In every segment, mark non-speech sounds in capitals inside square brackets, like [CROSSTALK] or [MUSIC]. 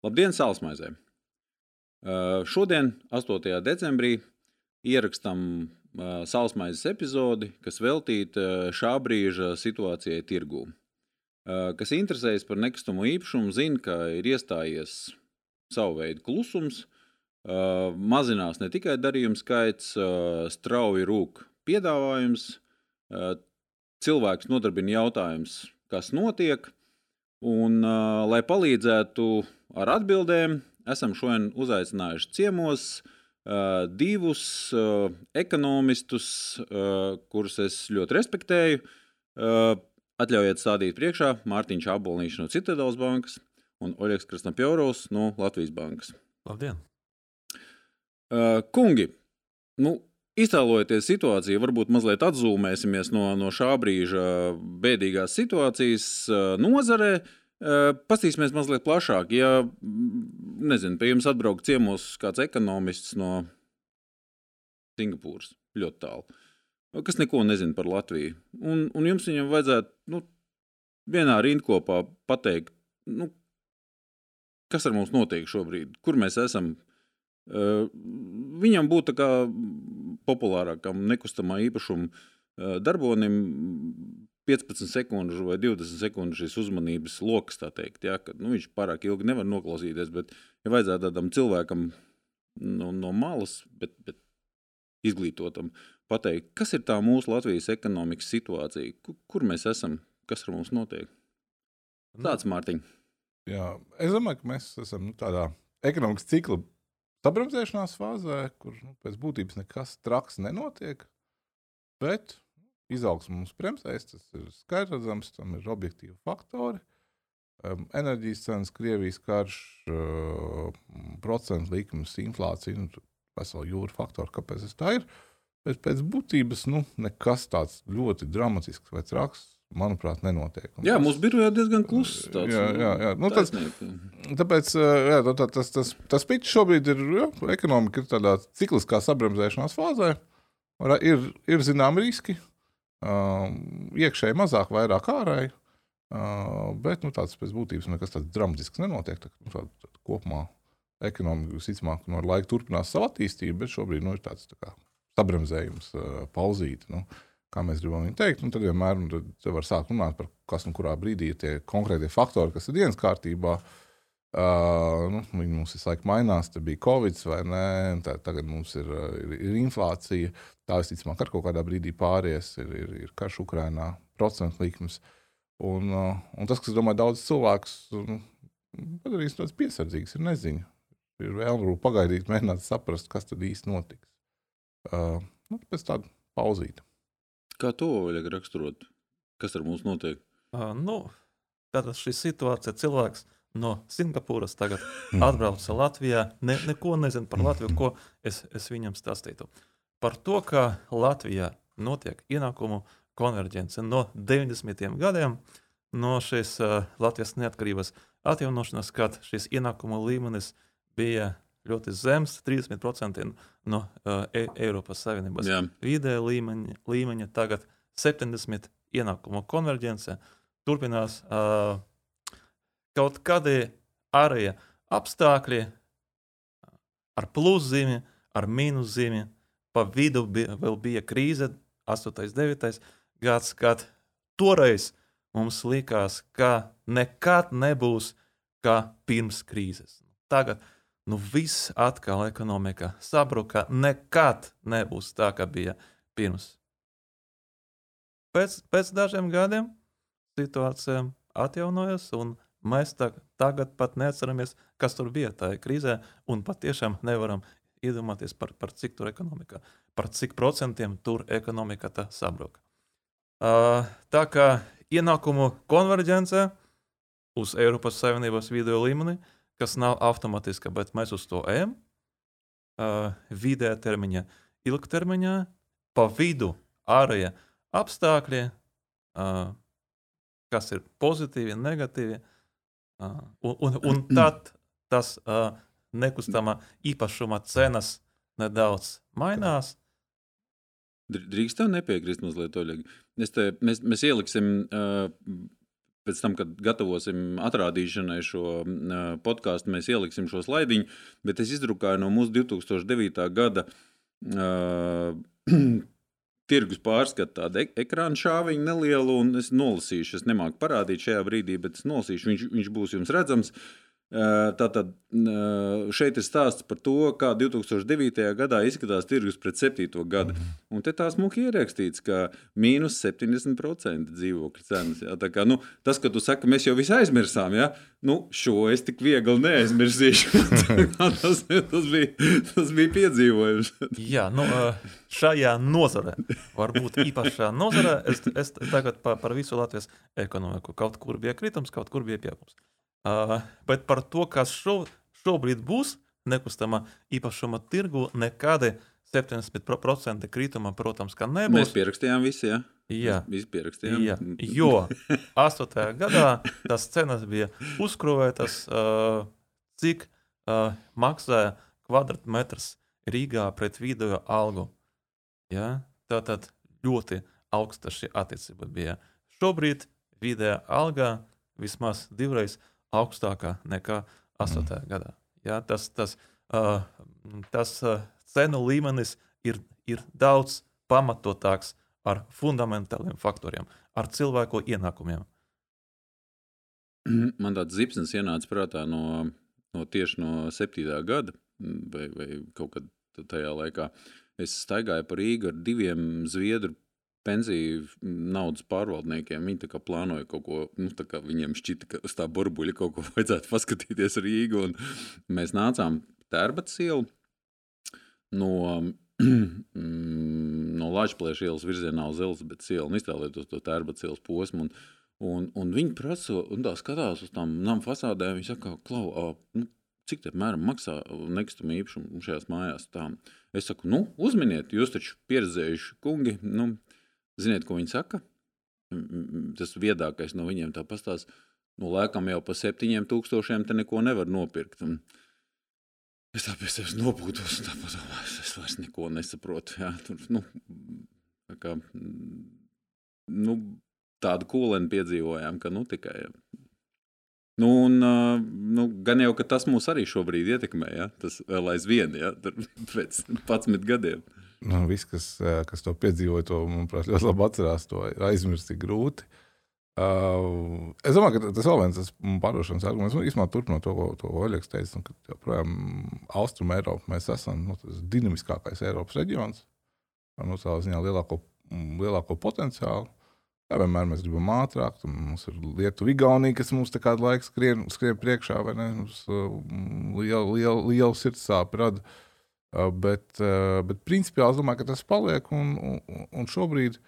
Labdien, Sālsmaizē! Uh, šodien, 8. decembrī, ierakstam uh, Sālsmaizes epizodi, kas veltīta šā brīža situācijai tirgū. Uh, kas interesējas par nekustamo īpašumu, zina, ka ir iestājies savu veidu klusums, mazinās ne tikai darījumu skaits, strauji rūk piedāvājums, cilvēks nodarbina jautājums, kas notiek, un, lai palīdzētu ar atbildēm, esam šodien uzaicinājuši ciemos uh, divus uh, ekonomistus, uh, kurus es ļoti respektēju. Uh, atļaujiet stādīt priekšā Mārtiņš Abolnīšs no Citadelas bankas un Oļegs Krasnopjaurovs no Latvijas bankas. Labdien! Uh, kungi, nu, iztēlojieties situāciju, varbūt mazliet atzīmēsimies no, no šā brīža bēdīgās situācijas nozarē. Pastīsimies mazliet plašāk. Ja nezinu, pie jums atbrauc ciemos kāds ekonomists no Singapūras, ļoti tālu, kas neko nezina par Latviju, un, un jums viņam vajadzētu nu, vienā rindkopā pateikt, nu, kas ar mums notiek šobrīd, kur mēs esam. Viņam būtu populārākam nekustamā īpašuma darbonim 15 sekundes vai 20 sekundes šīs uzmanības lokus. Ja, ka, nu, viņš pārāk ilgi nevar noklausīties, bet, ja vajadzētu tādam cilvēkam no, no malas, bet, bet izglītotam, pateikt, kas ir tā mūsu Latvijas ekonomikas situācija, kur, kur mēs esam, kas ar mums notiek. Nu, Tāds Mārtiņ. Jā, es domāju, ka mēs esam nu, tādā ekonomikas cikla sabremzēšanās fāzē, kur nu, pēc būtības nekas traks nenotiek. Bet izaugsme mums bremzēs, tas ir skaidrs tam ir objektīvi faktori. Um, enerģijas cenas, Krievijas karš, uh, procentu likmes, inflācija, nu, vesela jūra faktori, kāpēc tas tā ir. Bet pēc būtības nu, nekas tāds ļoti dramatisks vai traks, manuprāt, nenotiek. Un jā, tas, mūsu birojā diezgan kluss. Tāds, jā, jā, jā. Nu, tas, tāpēc jā, tā, tas, tas, tas pits šobrīd ir, jā, ekonomika ir tādā cikliskā sabremzēšanās fāzē. Ir, ir zināmi riski, Uh, iekšēji mazāk, vairāk ārēji. Uh, bet nu, tāds pēc būtības nekas tāds dramatisks nenotiek. Tā, nu, tā, tā, kopumā ekonomika visticamāk no laika turpinās savu attīstību, bet šobrīd nu, ir tāds tā kā, sabremzējums, uh, pauzīte. Nu, kā mēs gribam viņu teikt, un tad vienmēr nu, tad var sākt runāt par kas un kurā brīdī ir tie konkrētie faktori, kas ir dienas kārtībā. Uh, nu, viņi mums visu laiku mainās. Tur bija Covid vai nē, tā, tagad mums ir, ir, ir inflācija. Tā visticamāk, ar kaut kādā brīdī pāries, ir, ir, ir karš Ukrajinā, procentu likmes. Un, uh, un tas, kas, domāju, daudz cilvēkus nu, padarīs tāds piesardzīgs, ir neziņa. Ir vēl pagaidīt, mēģināt saprast, kas tad īsti notiks. Uh, nu, pēc tāda pauzīta. Kā to vajag raksturot? Kas ar mums notiek? Uh, nu, tātad šī situācija cilvēks no Singapūras tagad atbrauca Latvijā. Ne, neko nezinu par Latviju, ko es, es viņam stāstītu. Par to, ka Latvijā notiek ienākumu konverģence no 90. gadiem, no šīs uh, Latvijas neatkarības atjaunošanas, kad šis ienākumu līmenis bija ļoti zems, 30% no uh, e Eiropas Savienības Jā. vidēja līmeņa, līmeņa, tagad 70% ienākumu konverģence. Turpinās uh, kaut kādi ārējie apstākļi ar pluszīmi, ar mīnuszīmi pa vidu bija, vēl bija krīze, 8. un 9. gads, kad toreiz mums likās, ka nekad nebūs kā pirms krīzes. Tagad nu, viss atkal ekonomika sabruka, nekad nebūs tā, kā bija pirms. Pēc, pēc dažiem gadiem situācija atjaunojas, un mēs tā, tagad pat neatceramies, kas tur bija tajā krīzē, un patiešām nevaram iedomāties, par, par cik tur ekonomika, par cik procentiem tur ekonomika sabruka. Uh, tā kā ienākumu konverģence uz Eiropas Savienības video līmeni, kas nav automātiska, bet mēs uz to ejam, uh, vidējā termiņā, ilgtermiņā, pa vidu ārējie apstākļi, uh, kas ir pozitīvi, negatīvi. Uh, un, un, un tad tas uh, nekustamā īpašuma cenas nedaudz mainās. Drīkst tev nepiekrist mazliet, Oļegi. Te, mēs, mēs ieliksim uh, pēc tam, kad gatavosim atrādīšanai šo podkāstu, mēs ieliksim šo slaidiņu, bet es izdrukāju no mūsu 2009. gada uh, [CLEARS THROAT] tirgus pārskatu tādu ekrāna šāviņu nelielu, un es nolasīšu, es nemāku parādīt šajā brīdī, bet es nolasīšu, viņš, viņš būs jums redzams. Uh, Tātad šeit ir stāsts par to, kā 2009. gadā izskatās tirgus pret 7. gadu. Mhm. Un te tās muki ierakstīts, ka mīnus 70% dzīvokļu cenas. Tā kā, nu, tas, ka tu saki, mēs jau visu aizmirsām, ja? nu, šo es tik viegli neaizmirsīšu. [LAUGHS] tas, tas, bija, tas bija piedzīvojums. Jā, nu, šajā nozarē, varbūt īpašā nozarē, es, es tagad par, par visu Latvijas ekonomiku. Kaut kur bija kritums, kaut kur bija pieaugums. Bet par to, kas šo, šobrīd būs nekustamā īpašuma tirgu, nekādi 70% krituma, protams, nebūs. Mēs pierakstījām visi, ja? Jā, visi pierakstījām. Jā, jo [LAUGHS] 8. gadā tas cenas bija uzkrāvētas, uh, cik uh, maksāja kvadrātmetrs Rīgā pret vidējo algu. Ja? Tātad ļoti augsta šī attiecība bija. Šobrīd vidējā alga vismaz divreiz augstākā nekā 8. Mm. gadā. Ja, tas tas, uh, tas uh, cenu līmenis ir, ir daudz pamatotāks ar fundamentāliem faktoriem, ar cilvēku ienākumiem. Man tāds zipsnis ienāca prātā no, no tieši no 7. gada, vai, vai kaut kad tajā laikā. Es staigāju pa Rīgu ar diviem zviedru pensiju naudas pārvaldniekiem. Viņi plānoja kaut ko, nu, viņiem šķita, ka uz tā burbuļa kaut ko [LAUGHS] vajadzētu paskatīties Rīgā. Mēs nācām Tērbats ielu no, [CLEARS THROAT] no Latvijas ielas virzienā uz Elizabetes ielu un iztēloties to Tērbats ielas posmu. Un, un, un viņi prasa, un tā skatās uz tām nama fasādēm. Viņi saka, klau, nu, cik tā apmēram maksā nekustamā īpašuma šajās mājās. Tā. Es saku, nu, uzminiet, jūs taču pieredzējuši kungi. Nu, Ziniet, ko viņi saka? Tas viedākais no viņiem tā pastāsta. Nu, laikam jau par septiņiem tūkstošiem te neko nevar nopirkt. Un es tā pie sevis nopūtos, un tā padomāju, es vairs neko nesaprotu. Jā, tur, nu, tā kā, nu, tādu kūleni piedzīvojām, ka nu, tikai. Nu, un, nu, gan jau tas mūs arī šobrīd ietekmē, ja? tas vēl aizvien, ja? [LAUGHS] pēc 11 gadiem nu, viss, kas, eh, kas to piedzīvoja, to manuprāt, ļoti labi atcerās. To aizmirst ir grūti. Uh, es domāju, ka tas vēl viens pārdošanas arguments, nu, īstenībā turpinot to, ko Oļegs teica, nu, ka joprojām Austrum Eiropa mēs esam nu, tas dinamiskākais Eiropas reģions ar nu, tā ziņā lielāko, lielāko potenciālu. Jā, vienmēr mēs gribam ātrāk, mums ir Lietuva, Igaunija, kas mums kādu laiku skrien, skrien priekšā, vai ne? Mums liela, liela, liela sirdsāpe rada. Uh, Bet, bet principiāli es domāju, ka tas paliek. Un, un, un šobrīd,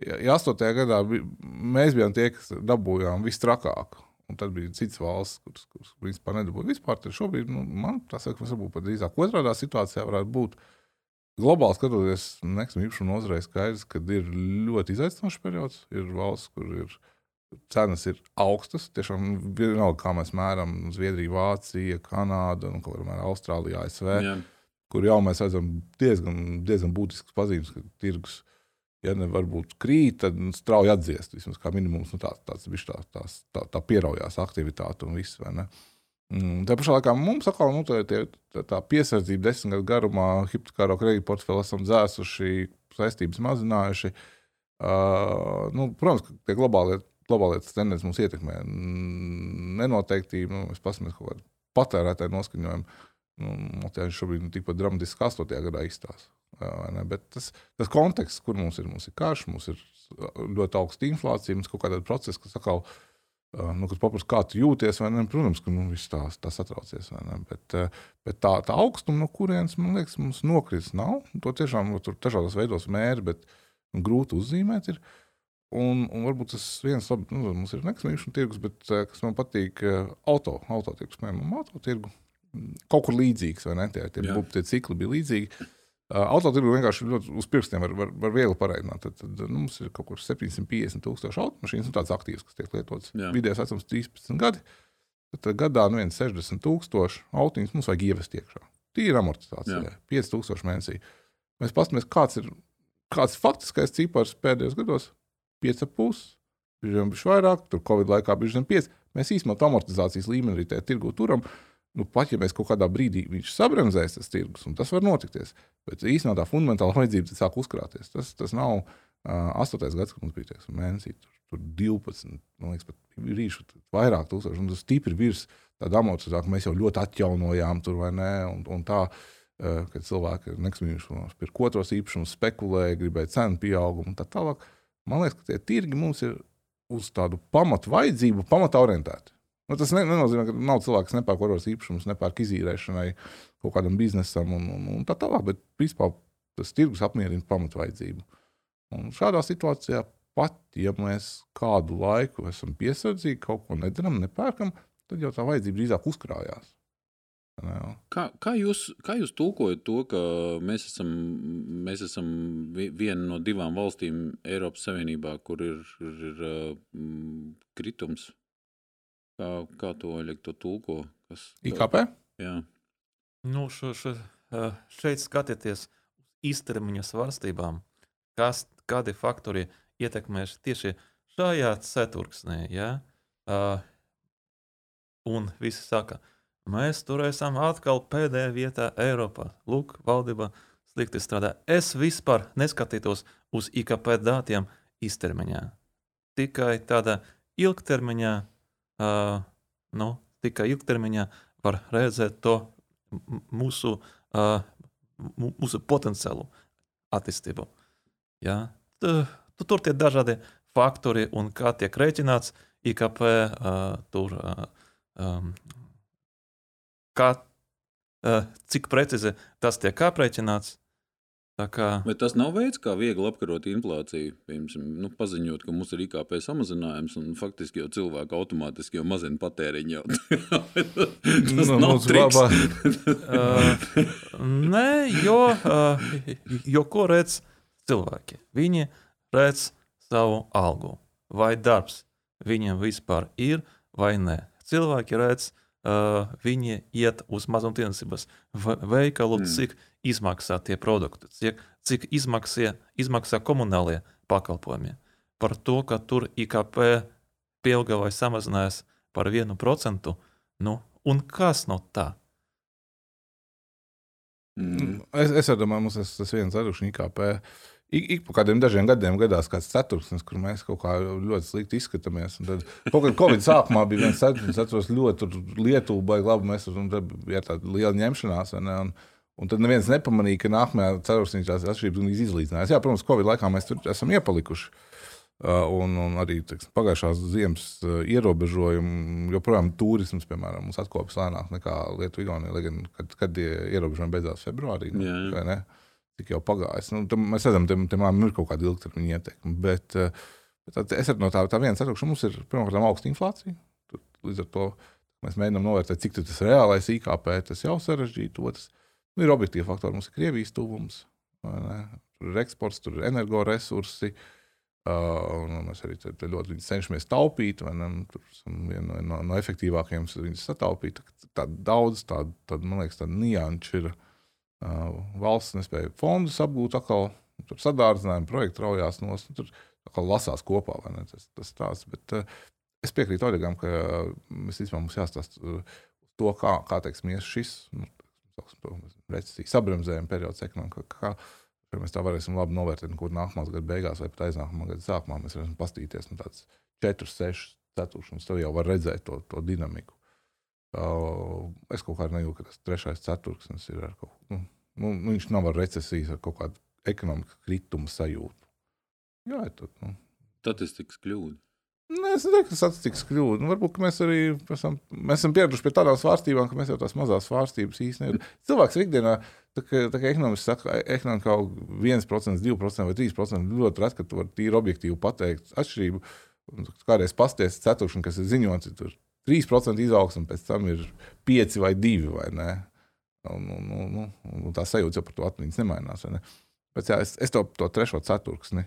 ja 8. gadā mēs bijām tie, kas dabūjām visstrakāk, un tad bija citas valsts, kuras, kuras principā nedabūja vispār, tad šobrīd, nu, man tas liekas, varbūt pat drīzāk otrādā situācijā varētu būt. Globāli skatoties, nekam īpašumu nozarei skaidrs, ka ir ļoti izaicinošs periods. Ir valsts, kur ir cenas ir augstas. Tiešām vienalga, kā mēs mēram Zviedrija, Vācija, Kanāda, un, nu, kā Austrālija, ASV. Jā kur jau mēs redzam diezgan, diezgan būtisks pazīmes, ka tirgus, ja ne varbūt krīt, tad nu, strauji atdziest. Vismaz kā minimums nu, tā, tāds, tā, tā, tā, tā pieraujās aktivitāte un viss. Mm, tā pašā laikā mums atkal nu, tā, tā, tā piesardzība desmit gadu garumā, hipotekāro kredītu portfeli esam dzēsuši, saistības mazinājuši. Uh, nu, protams, ka tie globālie, globālie tendences mums ietekmē. Nenoteiktība, nu, mēs paskatāmies kaut kādu patērētāju noskaņojumu. Nu, Latvijā viņš šobrīd nu, tikpat dramatiski kā 8. gadā izstāsta. Bet tas, tas konteksts, kur mums ir, mums ir karš, mums ir ļoti augsta inflācija, mums ir kaut kāda procesa, kas atkal, nu, kad paprasti, kā tu jūties, ne, protams, ka nu, viss tā, tā satraucies. Bet, bet tā, tā augstuma, no kurienes, man liekas, mums nokritis nav. To tiešām nu, tur dažādos veidos mēri, bet nu, grūti uzzīmēt. Ir. Un, un varbūt tas viens labi, nu, mums ir nekustamības tirgus, bet kas man patīk, auto, auto tirgus, piemēram, auto tirgus kaut kur līdzīgs, vai ne? Tie, tie, būp, tie cikli bija līdzīgi. Uh, Autotirgu vienkārši ļoti uz pirkstiem var, var, var viegli pareizināt. Tad, tad nu, mums ir kaut kur 750 tūkstoši automašīnas, nu, tādas aktīvas, kas tiek lietotas. Vidējais vecums 13 gadi. Tad gadā nu 60 tūkstoši autiņus mums vajag ievest iekšā. Tīra amortizācija, 5000 mēnesī. Mēs paskatāmies, kāds ir, kāds faktiskais cipars pēdējos gados - 5,5. bija vairāk, tur Covid laikā bija 5. Mēs īstenībā amortizācijas līmeni arī tajā tirgu turam. Nu, pat ja mēs kaut kādā brīdī viņš sabremzēs, tas tirgus, un tas var notikties. Bet īstenībā tā fundamentāla [LAUGHS] vajadzība sāk uzkrāties. Tas, tas nav uh, 8. gads, kad mums bija tieks, mēnesī, tur, tur 12, man liekas, pat rīšu vairāk tūkstoši, un tas stipri virs tāda amortizācija, ka mēs jau ļoti atjaunojām tur vai ne, un, un tā. Uh, kad cilvēki ir neksmījuši, pirkt otros īpašumus, spekulēja, gribēja cenu pieaugumu un tā tālāk. Man liekas, ka tie tirgi mums ir uz tādu pamatu vajadzību, pamata orientēti. Nu, tas ne, nenozīmē, ka nav cilvēks, kas nepērk otros īpašumus, nepērk izīrēšanai, kaut kādam biznesam un, un, un tā tālāk. Bet principā tas tirgus apmierina pamatu vajadzību. Un šādā situācijā pat, ja mēs kādu laiku esam piesardzīgi, kaut ko nedaram, nepērkam, tad jau tā vajadzība drīzāk uzkrājās. Kā, kā, jūs, kā jūs tulkojat to, ka mēs esam, mēs esam viena no divām valstīm Eiropas Savienībā, kur ir, ir, ir kritums? Kā, kā to Oļeg to tulko? Kas, IKP? Jā. Nu, šo, šo, šeit skatieties uz īstermiņa svārstībām, kas, kādi faktori ietekmēs tieši šajā ceturksnē. Ja? Uh, un visi saka, ka Mēs tur esam atkal pēdējā vietā Eiropā. Lūk, valdība slikti strādā. Es vispār neskatītos uz IKP datiem īstermiņā. Tikai tādā ilgtermiņā, uh, nu, tikai ilgtermiņā var redzēt to mūsu, uh, mūsu potenciālu attīstību. Ja? Tu, tur tie dažādi faktori un kā tiek rēķināts IKP, uh, tur uh, um, kā, uh, cik precīzi tas tiek aprēķināts. Kā... Bet tas nav veids, kā viegli apkarot inflāciju. Piemēram, nu, paziņot, ka mums ir IKP samazinājums, un faktiski jau cilvēki automātiski jau mazina patēriņu. [LAUGHS] tas nu, nav triks. [LAUGHS] uh, nē, jo, uh, jo ko redz cilvēki? Viņi redz savu algu vai darbs. Viņiem vispār ir vai nē. Cilvēki redz uh, uh, viņi iet uz mazumtirdzniecības veikalu, mm. cik izmaksā tie produkti, cik, cik izmaksā, izmaksā komunālie pakalpojumi. Par to, ka tur IKP pieauga vai samazinājās par vienu procentu, nu, un kas no tā? Mm. Es, es domāju, mums tas, tas viens ar IKP ik, ik pa kādiem dažiem gadiem gadās kāds ceturksnis, kur mēs kaut kā ļoti slikti izskatāmies. Un tad kaut kad Covid sākumā bija viens ceturksnis, atceros ļoti Lietuvu, baigi labi, mēs tur bija tāda liela ņemšanās. Ne, un, Un tad neviens nepamanīja, ka nākamajā ceturksnī tās atšķirības izlīdzinājās. Jā, protams, Covid laikā mēs tur esam iepalikuši. Uh, un, un arī teiks, pagājušās ziemas uh, ierobežojumi, joprojām turisms, piemēram, mums atkopjas lēnāk nekā Lietuvā, kad, kad ierobežojumi beidzās februārī. Jā, jā cik jau pagājis. Nu, mēs redzam, ka tam ir kaut kāda ilgtermiņa ietekme. Bet, eh, bet es no tā, tā viena saprotu, ka mums ir pirmkārt augsta inflācija. Līdz ar to mēs mēģinām novērtēt, cik tas reālais IKP tas jau sarežģīti. Otrs nu, ir objektīvi faktori. Mums ir Krievijas tuvums, tur ir eksports, tur ir energoresursi. Uh, mēs arī ļoti cenšamies taupīt, vai ne? Tur viena no, no, no efektīvākajiem, viņas sataupīt. Tā daudz tādu, tā, man liekas, tādu nianšu ir. Uh, valsts nespēja fondus apgūt, atkal tur sadārdzinājumu projektu raujās no nu, tur atkal lasās kopā. Tas, tas tās, bet, es piekrītu Oļegam, ka mēs īstenībā mums jāstāsta to, kā, kā teiksim, šis nu, recesijas sabremzējuma periods ekonomikā. Kā, Mēs tā varēsim labi novērtēt, kur nākamā gada beigās vai pat aiznākamā gada sākumā mēs varēsim paskatīties no tādas 4, 6 ceturkšņus. Tev jau var redzēt to, to dinamiku. Uh, es kaut kā nejūtu, ka tas trešais ceturksnis ir ar kaut ko. Nu, Nu, viņš nav ar recesijas, ar kaut kādu ekonomikas kritumu sajūtu. Jā, tad, nu. Statistikas kļūda. Nē, es nedomāju, ka statistikas kļūda. Nu, varbūt mēs arī esam, mēs esam pieraduši pie tādām svārstībām, ka mēs jau tās mazās svārstības īstenībā. Cilvēks ikdienā, tā kā, tā kā ekonomiski saka, ekonomika kaut 1%, 2% vai 3% ļoti reti, ka tu vari tīri objektīvi pateikt atšķirību. Kādreiz pasties ceturkšņi, kas ir ziņots, tur 3% izaugsme, pēc tam ir 5 vai 2 vai ne. Un, un, un, un, un tā sajūta jau par to atmiņas nemainās. Ne? Bet jā, es, es to, to trešo ceturksni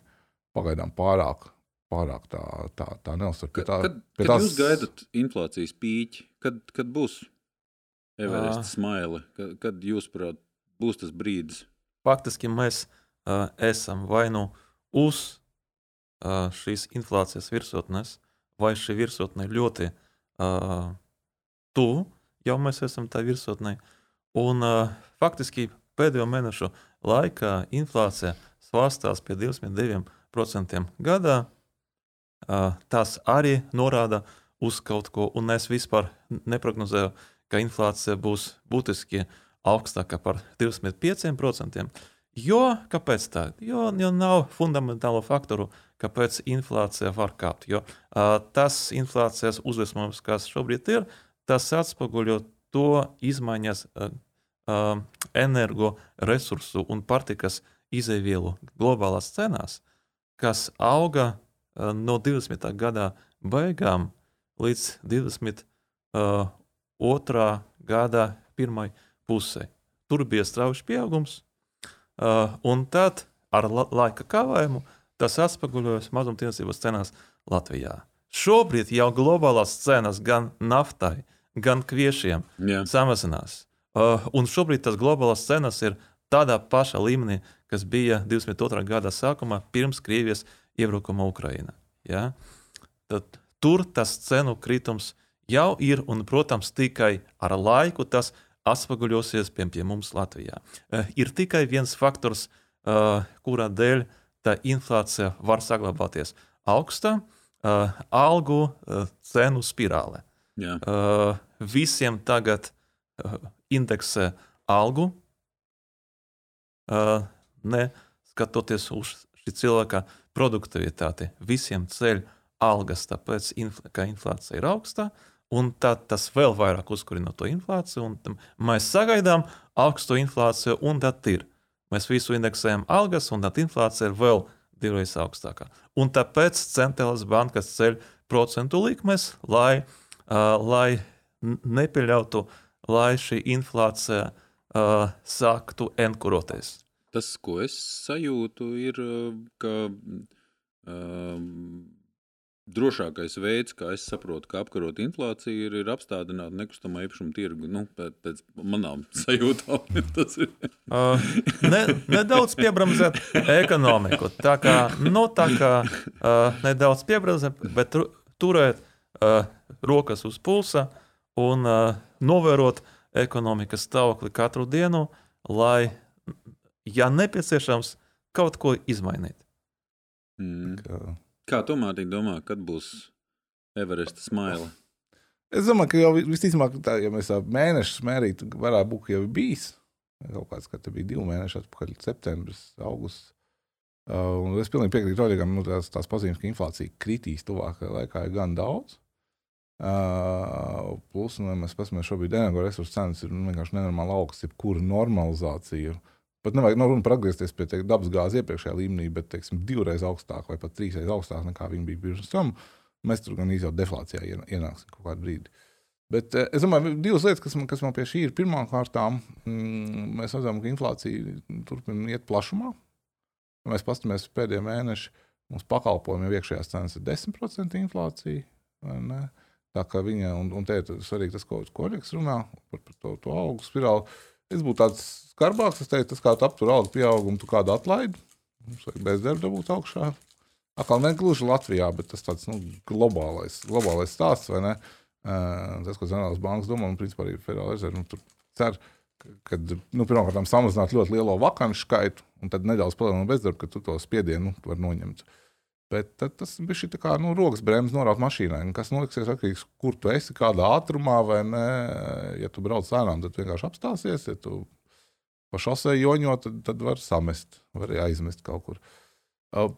pagaidām pārāk, pārāk tā, tā, tā neuzsveru. Tā, kad kad tās... jūs gaidat inflācijas pīķi, kad, kad būs Everest smaili, kad, kad jūs prāt, būs tas brīdis? Faktiski mēs uh, esam vai nu uz uh, šīs inflācijas virsotnes, vai šī virsotne ļoti uh, tuvu, jau mēs esam tā virsotnē. Un uh, faktiski pēdējo mēnešu laikā inflācija svārstās pie 22% gadā. Tas arī norāda uz kaut ko, un es vispār neprognozēju, ka inflācija būs būtiski augstāka par 25%. Jo, kāpēc tā? Jo, jo nav fundamentālo faktoru, kāpēc inflācija var kāpt. Jo uh, tas inflācijas uzliesmojums, kas šobrīd ir, tas atspoguļo to izmaiņas uh, uh, energoresursu un pārtikas izēvielu globālās cenās, kas auga no 20. gada beigām līdz 22. gada pirmai pusē. Tur bija strauji pieaugums, un tad ar la laika kavējumu tas atspoguļojas mazumtirdzniecības cenās Latvijā. Šobrīd jau globālās cenas gan naftai, gan kviešiem Jā. samazinās. Un šobrīd tas globālās cenas ir tādā pašā līmenī, kas bija 22. gada sākumā, pirms Krievijas iebrukuma Ukrajinā. Ja? Tad tur tas cenu kritums jau ir, un, protams, tikai ar laiku tas atspoguļosies pie, pie mums Latvijā. Uh, ir tikai viens faktors, uh, kura dēļ tā inflācija var saglabāties augsta uh, - algu cenu spirāle. Jā. Visiem tagad indeksē algu, neskatoties uz šī cilvēka produktivitāti. Visiem ceļ algas, tāpēc, infl ka inflācija ir augsta, un tad tas vēl vairāk uzkurina to inflāciju, mēs sagaidām augstu inflāciju, un tad ir. Mēs visu indeksējam algas, un tad inflācija ir vēl divreiz augstākā. Un tāpēc centrālās bankas ceļ procentu likmes, lai, uh, lai nepieļautu lai šī inflācija uh, sāktu enkuroties. Tas, ko es sajūtu, ir, ka um, drošākais veids, kā es saprotu, kā apkarot inflāciju, ir, ir apstādināt nekustamā īpašuma tirgu. Nu, pēc, pēc manām [LAUGHS] sajūtām tas ir. uh, ne, nedaudz piebramzēt ekonomiku. Tā kā, nu, tā kā uh, nedaudz piebramzēt, bet tur, turēt uh, rokas uz pulsa un uh, novērot ekonomikas stāvokli katru dienu, lai, ja nepieciešams, kaut ko izmainīt. Mm. Kā, Kā tu, Mārtiņ, domā, kad būs Everesta smaila? Es domāju, ka jau visticamāk, tā, ja mēs tā mēnešus mērītu, varētu būt, jau bijis. Kaut kāds, kad bija divi mēneši atpakaļ, septembris, augusts. Uh, un es pilnīgi piekrītu Rodrigam, nu, tās, tās pazīmes, ka inflācija kritīs tuvākajā laikā ir gan daudz. Uh, plus, nu, mēs paskatāmies, šobrīd energoresursu cenas ir nu, vienkārši nenormāli augstas, jebkura normalizācija. Pat nevajag no runa par atgriezties pie teik, dabas gāzes iepriekšējā līmenī, bet teiksim, divreiz augstāk vai pat trīsreiz augstāk nekā viņi bija pirms tam. Mēs tur gan jau deflācijā ienāksim kaut kādu brīdi. Bet uh, es domāju, divas lietas, kas man, kas man pie šī ir. Pirmkārt, mm, mēs redzam, ka inflācija turpina iet plašumā. Ja mēs paskatāmies pēdējā mēneša, mums pakalpojumu iekšējās cenas ir 10% inflācija. Tā kā viņa, un, un te ir svarīgi tas, ko, ko Oļegs runā par, par to, to augu spirāli. Es būtu tāds skarbāks, es teiktu, tas kā tu aptur algu pieaugumu, tu kādu atlaidi. Mums vajag bezdarba būt augšā. Atkal ne gluži Latvijā, bet tas tāds nu, globālais, globālais stāsts, vai ne? Uh, tas, ko Zenālas bankas domā, un principā arī Federāla rezerve nu, cer, ka nu, pirmkārt samazināt ļoti lielo vakanšu skaitu, un tad nedaudz palielināt bezdarbu, ka tu to spiedienu nu, vari noņemt. Uh, Bet tas bija šī kā nu, rokas bremzes noraut mašīnai. Kas noliksies atkarīgs no tā, kur tu esi, kādā ātrumā, vai nē. Ja tu brauc lēnām, tad vienkārši apstāsies. Ja tu pa šosei joņo, tad, tad var samest, var aizmest kaut kur.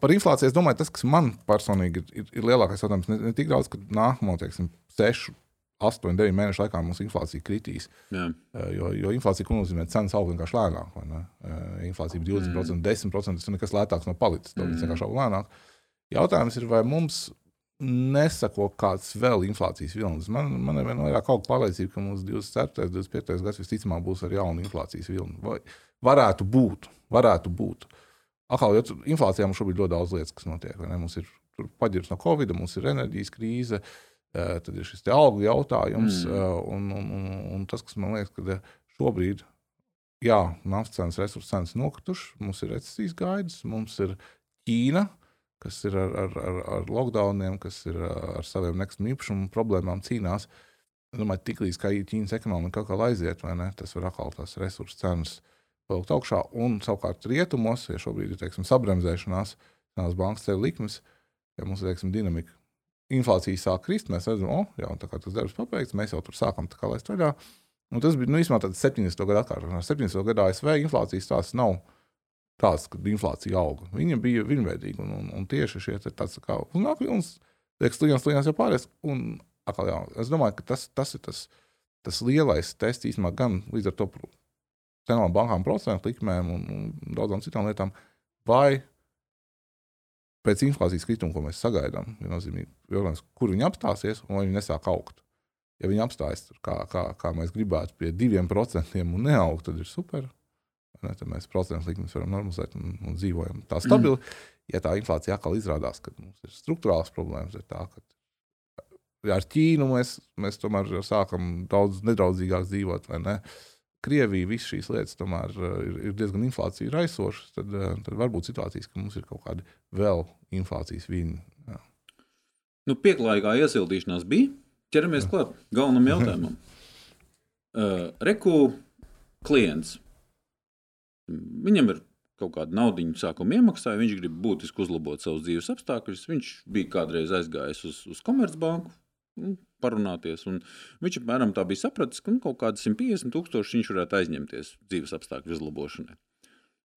Par inflāciju es domāju, tas, kas man personīgi ir, ir, ir lielākais jautājums, ne, ne tik daudz, ka nākamo, teiksim, sešu, astoņu, deviņu mēnešu laikā mums inflācija kritīs. Jā. Jo, jo inflācija, ko nozīmē, cenas aug vienkārši lēnāk. Inflācija ir 20%, mm. 10%, tas ir nekas lētāks no palicis. Tas mm. vienkārši aug lēnāk. Jautājums ir, vai mums nesako kāds vēl inflācijas vilnis. Man, man ir vairāk kaut kāda pārliecība, ka mums 24. un 25. gads visticamāk būs ar jaunu inflācijas vilni. Vai varētu būt, varētu būt. Atkal, jo inflācijā mums šobrīd ļoti daudz lietas, kas notiek. Mums ir paģirs no Covid, mums ir enerģijas krīze, tad ir šis algu jautājums. Mm. Un, un, un, un tas, kas man liekas, ka šobrīd, jā, naftas cenas, resursu cenas nokritušas, mums ir recesijas gaidas, mums ir Ķīna kas ir ar, ar, ar, ar lockdowniem, kas ir ar saviem nekustamiem īpašumu problēmām cīnās. Es domāju, tiklīdz kā Ķīnas ekonomika kaut kā aiziet, ne, tas var atkal tās resursu cenas palikt augšā. Un savukārt rietumos, ja šobrīd ir teiksim, sabremzēšanās, tās bankas ceļ likmes, ja mums ir teiksim, dinamika, inflācija sāk krist, mēs redzam, oh, jā, tas darbs pabeigts, mēs jau tur sākam laist vaļā. Un tas bija nu, īstenībā tāds 70. gadu atkārtošanās. 70. gadā ASV inflācijas tās nav tāds, kad inflācija auga. Viņa bija vienveidīga un, un, un tieši šie tāds kā uznāk vilnis, liekas, klients, klients jau pāries. Un atkal, jā, es domāju, ka tas, tas ir tas, tas lielais tests īstenībā gan līdz ar to centrālām bankām, procentu likmēm un, un daudzām citām lietām, vai pēc inflācijas krituma, ko mēs sagaidām, ir nozīmīgi, kur viņi apstāsies un vai viņi nesāk augt. Ja viņi apstājas kā, kā, kā mēs gribētu, pie diviem procentiem un neaug, tad ir super. Ne, mēs procentu likmes varam normalizēt un, un dzīvojam tā stabili. Mm. Ja tā inflācija atkal izrādās, ka mums ir struktūrāls problēmas, ir tā, ka ar Ķīnu mēs, mēs tomēr sākam daudz nedraudzīgāk dzīvot. Ne? Krievija, visas šīs lietas tomēr ir, ir diezgan inflācija raisošas, tad, tad var būt situācijas, ka mums ir kaut kādi vēl inflācijas viņi. Nu, Pieklājīgā iesildīšanās bija. Ķeramies klāt galvenam jautājumam. Uh, [LAUGHS] Reku klients. Viņam ir kaut kāda nauda, sākuma iemaksāja, viņš grib būtiski uzlabot savus dzīves apstākļus. Viņš bija kādreiz aizgājis uz, uz Komercbanku. Nu, parunāties. Un viņš apmēram tā bija sapratis, ka nu, kaut kādi 150 tūkstoši viņš varētu aizņemties dzīves apstākļu uzlabošanai.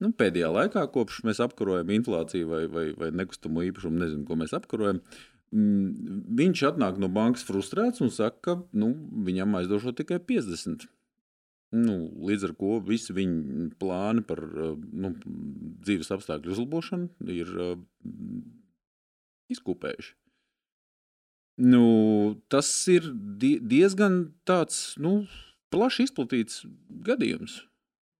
Nu, pēdējā laikā, kopš mēs apkarojam inflāciju vai, vai, vai nekustamo īpašumu, nezinu, ko mēs apkarojam, Mm, viņš atnāk no bankas frustrēts un saka, ka nu, viņam aizdošo tikai 50. Nu, līdz ar to visi viņa plāni par nu, dzīves apstākļu uzlabošanu ir izkopējuši. Nu, tas ir diezgan tāds nu, plaši izplatīts gadījums.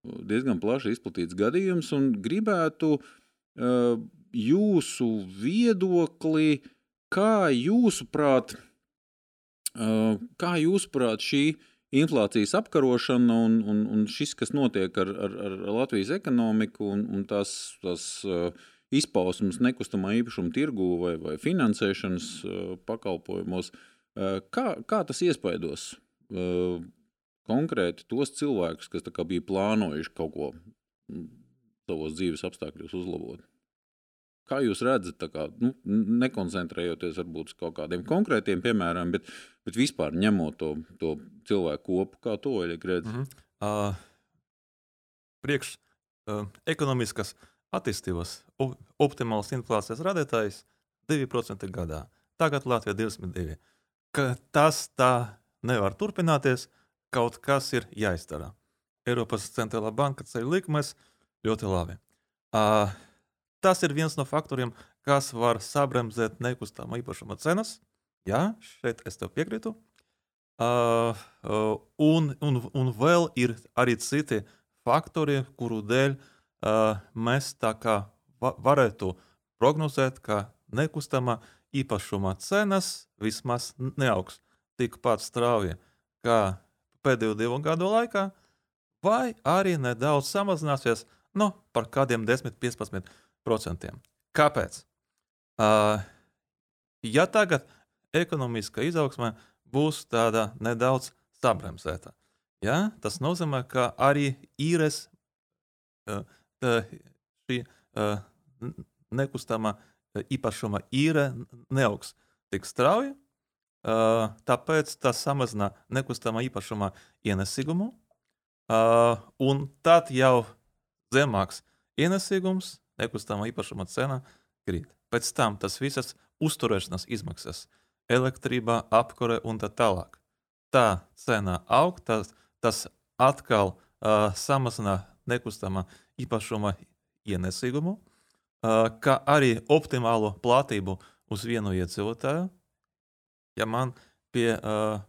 Diezgan plaši izplatīts gadījums, un gribētu uh, jūsu viedokli uh, Kā jūsuprāt, kā jūsuprāt šī inflācijas apkarošana un, un, un šis, kas notiek ar, ar, ar Latvijas ekonomiku un, un tās, tās izpausmes nekustamā īpašuma tirgū vai, vai finansēšanas pakalpojumos, kā, kā tas iespaidos konkrēti tos cilvēkus, kas bija plānojuši kaut ko savos dzīves apstākļos uzlabot? Kā jūs redzat, kā, nu, nekoncentrējoties varbūt uz kaut kādiem konkrētiem piemēriem, bet, bet vispār ņemot to, to cilvēku kopu, kā to redz? Mm -hmm. uh, priekš uh, ekonomiskas attīstības optimāls inflācijas rādītājs 2% gadā. Tagad Latvija 22%. Ka tas tā nevar turpināties, kaut kas ir jāizdara. Eiropas centrālā banka ceļ likmes ļoti labi. Uh, Tas ir viens no faktoriem, kas var sabremzēt nekustamā īpašuma cenas. Jā, šeit es tev piekrītu. Uh, uh, un, un, un vēl ir arī citi faktori, kuru dēļ uh, mēs tā kā va varētu prognozēt, ka nekustamā īpašuma cenas vismaz neaugs tikpat strauji kā pēdējo divu gadu laikā, vai arī nedaudz samazināsies nu, par kādiem 10, 15 procentiem. Kāpēc? Uh, ja tagad ekonomiskā izaugsme būs tāda nedaudz sabremzēta, ja, tas nozīmē, ka arī īres uh, šī uh, nekustamā īpašuma īre neaugs tik strauji, uh, tāpēc tas samazina nekustamā īpašuma ienesīgumu, uh, un tad jau zemāks ienesīgums nekustamā īpašuma cena krīt. Pēc tam tas visas uzturēšanas izmaksas, elektrība, apkure un tā tālāk. Tā cena aug, tas, tas atkal uh, samazina nekustamā īpašuma ienesīgumu, uh, kā arī optimālu platību uz vienu iedzīvotāju. Ja man pie, uh,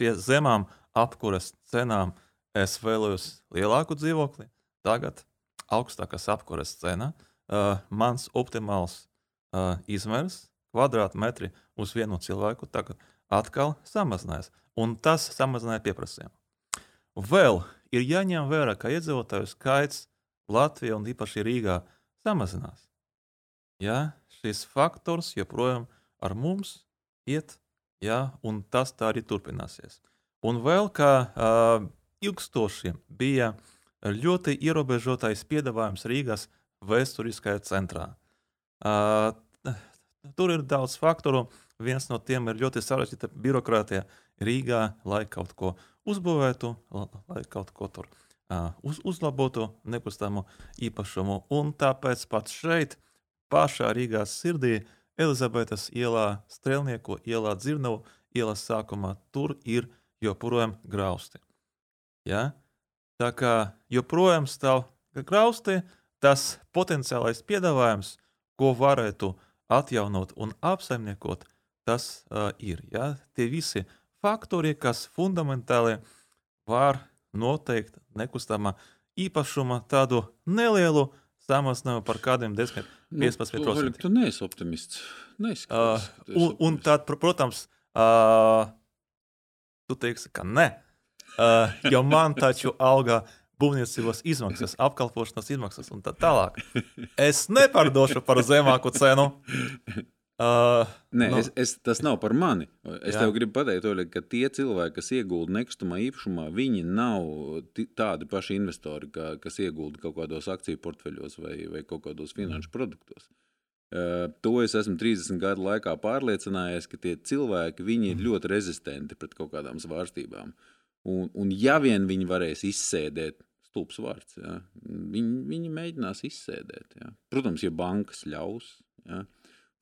pie zemām apkures cenām es vēlējos lielāku dzīvokli, tagad augstākās apkures cena, uh, mans optimāls uh, izmērs, kvadrātmetri uz vienu cilvēku, tagad atkal samazinājās. Un tas samazināja pieprasījumu. Vēl ir jāņem vērā, ka iedzīvotāju skaits Latvijā un īpaši Rīgā samazinās. Ja? šis faktors joprojām ar mums iet, ja, un tas tā arī turpināsies. Un vēl kā uh, ilgstošiem bija ļoti ierobežotais piedāvājums Rīgas vēsturiskajā centrā. Uh, tur ir daudz faktoru. Viens no tiem ir ļoti sarežģīta birokrātija Rīgā, lai kaut ko uzbūvētu, lai kaut ko tur uh, uz, uzlabotu nekustamo īpašumu. Un tāpēc pat šeit, pašā Rīgās sirdī, Elizabetes ielā, Strēlnieku ielā, Dzirnavu ielas sākumā, tur ir joprojām grausti. Ja? Tā kā joprojām stāv grausti, tas potenciālais piedāvājums, ko varētu atjaunot un apsaimniekot, tas uh, ir. Ja? Tie visi faktori, kas fundamentāli var noteikt nekustamā īpašuma tādu nelielu samazinājumu par kādiem 10, 15%. Nu, tu neesi optimists. Neizskatās, uh, un, un tad, protams, uh, tu teiksi, ka ne. Uh, jo man taču auga būvniecības izmaksas, apkalpošanas izmaksas un tā tālāk. Es nepārdošu par zemāku cenu. Uh, Nē, nu, es, es, tas nav par mani. Es jā. tev gribu pateikt, Oļa, ka tie cilvēki, kas iegulda nekustamā īpašumā, viņi nav tādi paši investori, kā, kas iegulda kaut kādos akciju portfeļos vai, vai kaut kādos finanšu produktos. Uh, to es esmu 30 gadu laikā pārliecinājies, ka tie cilvēki ir mm. ļoti rezistenti pret kaut kādām svārstībām. Un, un ja vien viņi varēs izsēdēt, stulbs vārds, ja, viņi, viņi mēģinās izsēdēt. Ja. Protams, ja bankas ļaus. Ja,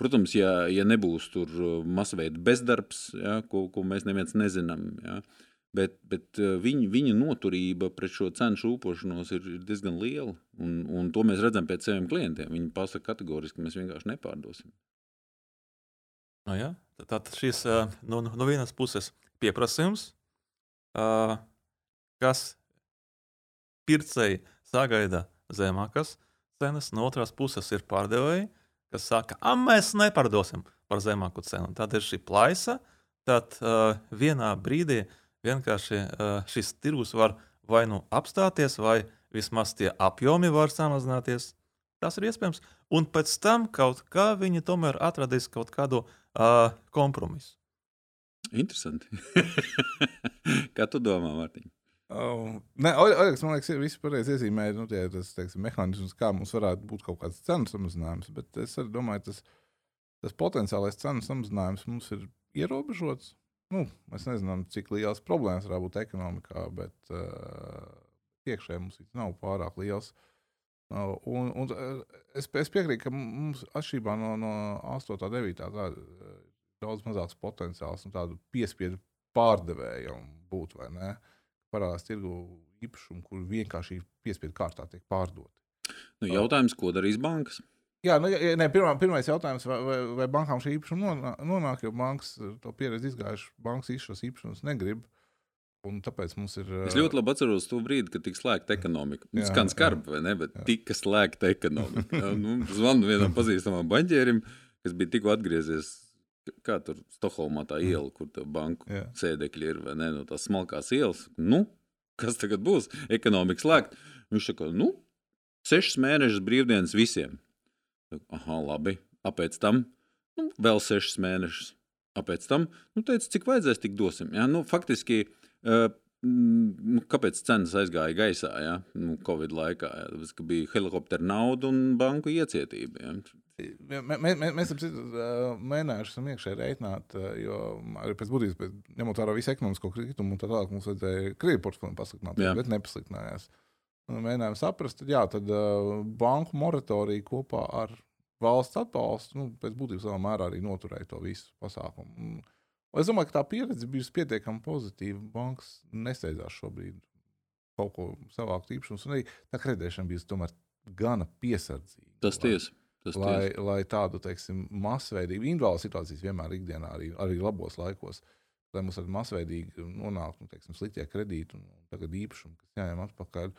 Protams, ja, ja nebūs tur uh, masveida bezdarbs, ja, ko, ko mēs neviens nezinām, ja, bet, bet uh, viņu, viņu noturība pret šo cenu šūpošanos ir, ir diezgan liela. Un, un to mēs redzam pēc saviem klientiem. Viņi pasaka kategoriski, ka mēs vienkārši nepārdosim. No jā, tad šis uh, no, no vienas puses pieprasījums, kas pircēji sagaida zemākas cenas, no otras puses ir pārdevēji, kas saka, ka mēs nepārdosim par zemāku cenu. Tad ir šī plaisa, tad uh, vienā brīdī vienkārši uh, šis tirgus var vai nu apstāties, vai vismaz tie apjomi var samazināties. Tas ir iespējams. Un pēc tam kaut kā viņi tomēr atradīs kaut kādu uh, kompromisu. Interesanti. [LAUGHS] kā tu domā, Mārtiņ? Uh, nē, Oļegs, man liekas, viss pareizi iezīmēja nu, tie, tas teiksim, mehānisms, kā mums varētu būt kaut kāds cenu samazinājums. Bet es arī domāju, tas, tas potenciālais cenu samazinājums mums ir ierobežots. Nu, mēs nezinām, cik liels problēmas var būt ekonomikā, bet uh, iekšēji mums nav pārāk liels. Uh, un, un es, es piekrītu, ka mums atšķirībā no, no 8. un 9. Daudz mazāks potenciāls un tādu piespiedu pārdevējam būt vai ne. Uh, parādās tirgu īpašumu, kur vienkārši piespiedu kārtā tiek pārdoti. Nu, jautājums, ko darīs bankas? Jā, nu, ne, pirmā, pirmais jautājums, vai, vai, vai bankām šī īpašuma nonāk, jo bankas to pieredzi izgājuši, bankas šos īpašumus negrib. Un tāpēc mums ir. Es ļoti labi atceros to brīdi, kad tika slēgta ekonomika. Tas skan skarbi, vai ne? Bet jā. tika slēgta ekonomika. [LAUGHS] nu, zvanu vienam pazīstamam banķierim, kas bija tikko atgriezies kā tur Stokholmā tā mm. iela, kur tā banku Jā. sēdekļi ir, vai ne, no tās smalkās ielas. Nu, kas tagad būs? Ekonomika slēgta. Viņš saka, nu, sešas mēnešus brīvdienas visiem. Aha, labi. Apēc tam nu, vēl sešas mēnešus. Apēc tam, nu, teica, cik vajadzēs, tik dosim. Ja? Nu, faktiski, uh, nu, kāpēc cenas aizgāja gaisā, ja? nu, Covid laikā? Ja? Tāpēc, ka bija helikoptera nauda un banku iecietība. Ja? Mē, mē, mēs esam mēģinājuši iekšēji reiķināt, jo arī pēc būtības, ņemot vērā visu ekonomisko kritumu, tā tālāk mums vajadzēja krīvi portfeli pasliktināt, jā. bet nepasliktinājās. Mēģinājām saprast, tad, jā, tad banku moratorija kopā ar valsts atbalstu, nu, pēc būtības lielā mērā arī noturēja to visu pasākumu. Es domāju, ka tā pieredze bijusi pietiekami pozitīva. Bankas nesteidzās šobrīd kaut ko savākt īpašumus, un arī tā kreditēšana bijusi tomēr gana piesardzīga. Tas tiesa. Tas lai, ties. lai tādu teiksim, masveidīgu, individuālu situāciju vienmēr ikdienā, arī, arī labos laikos, lai mums tādi masveidīgi nonāktu nu, teiksim, sliktie kredīti un tagad īpašumi, kas jāņem atpakaļ.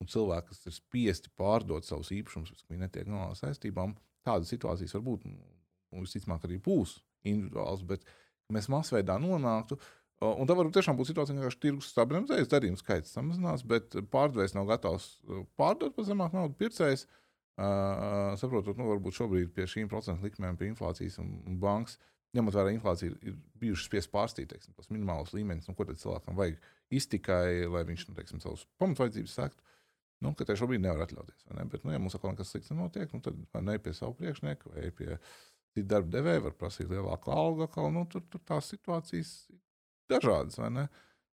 Un cilvēki, kas ir spiesti pārdot savus īpašumus, kas viņi netiek no saistībām, tādas situācijas var būt. Un visticamāk, arī būs individuāls, bet mēs masveidā nonāktu. Un tā var tiešām būt situācija, ka tirgus stabilizējas, darījuma skaits samazinās, bet pārdevējs nav gatavs pārdot par zemāku naudu pircējs. Uh, Uh, saprotot, nu, varbūt šobrīd pie šīm procentu likmēm, pie inflācijas un, un bankas, ņemot vērā inflāciju, ir, ir bijušas spiest pārstīt teiksim, tos minimālos līmeņus, nu, ko tad cilvēkam vajag iztikai, lai viņš nu, teiksim, savus pamatvajadzības sektu. Nu, ka te šobrīd nevar atļauties. Ne? Bet, nu, ja mums atkal nekas slikts nenotiek, nu, tad vai ne pie savu priekšnieku vai pie citu darba devēja var prasīt lielāku algu. Nu, tur, tur tās situācijas ir dažādas.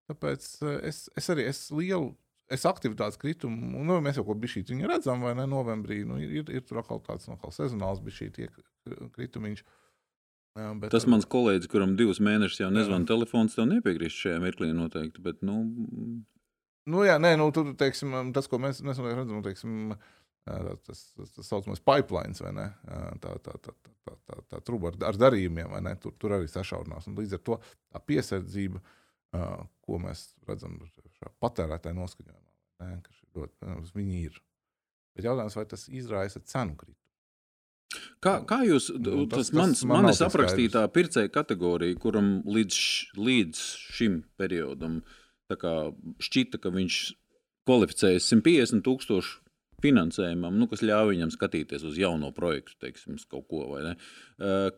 Tāpēc es, es arī esmu lielu es aktivitātes kritumu, nu, mēs jau ko bišķīt viņu redzam, vai ne, novembrī, nu, ir, ir tur atkal tāds, nu, atkal sezonāls bišķīt kritumiņš. Jā, bet, Tas mans kolēģis, kuram divus mēnešus jau nezvana telefons, tev nepiekrīst šajā mirklī noteikti, bet, nu... Nu, jā, nē, nu, tur, teiksim, tas, ko mēs, mēs redzam, teiksim, tas, tas, tas saucamais pipelines, vai ne, tā, tā, tā, tā, tā, tā, tā truba ar, ar darījumiem, vai ne, tur, tur arī sašaurinās, un līdz ar to tā piesardzība, ko mēs redzam patērētāju noskaņojumā. Ne, ļoti, viņi ir. Bet jautājums, vai tas izraisa cenu kritumu? Kā, kā jūs, nu, tas, tas mans, man manis aprakstītā pircēja kategorija, kuram līdz, līdz šim periodam šķita, ka viņš kvalificējas 150 tūkstošu finansējumam, nu, kas ļauj viņam skatīties uz jauno projektu, teiksim, kaut ko.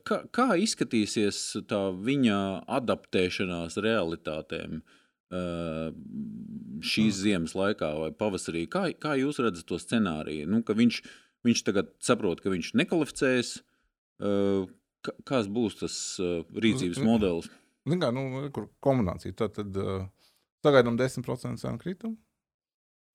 Kā, kā izskatīsies tā viņa adaptēšanās realitātēm šīs mm. ziemas laikā vai pavasarī? Kā, kā jūs redzat to scenāriju? Nu, viņš, viņš tagad saprot, ka viņš nekvalificējas. Kāds būs tas rīcības modelis? Kā, nu, kur kombinācija? Tad, tad sagaidām 10% cenu kritumu.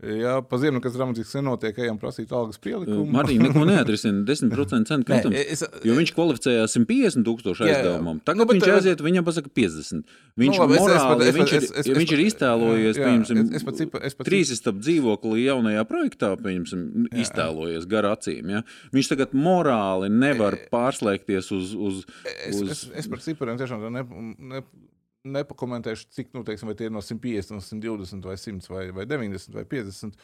Jā, pa ziemu, kas dramatiski nenotiek, ejam prasīt algas pielikumu. Marija neko [LAUGHS] neatrisina. 10% cenu kritums. Nē, es, jo viņš kvalificējās 150 tūkstošu aizdevumam. Tagad nu, viņš aiziet, viņam pasaka 50. Viņš, nu, labi, morāli, es, es, viņš, ir, es, es, viņš ir iztēlojies, piemēram, trīsistab dzīvokli jaunajā projektā, piemēram, iztēlojies gar acīm. Ja? Viņš tagad morāli nevar pārslēgties uz. uz, uz... Es, es, es par cipariem tiešām ne, ne, nepakomentēšu, cik nu, teiksim, tie ir no 150, 120, vai 100, vai, vai 90, vai 50.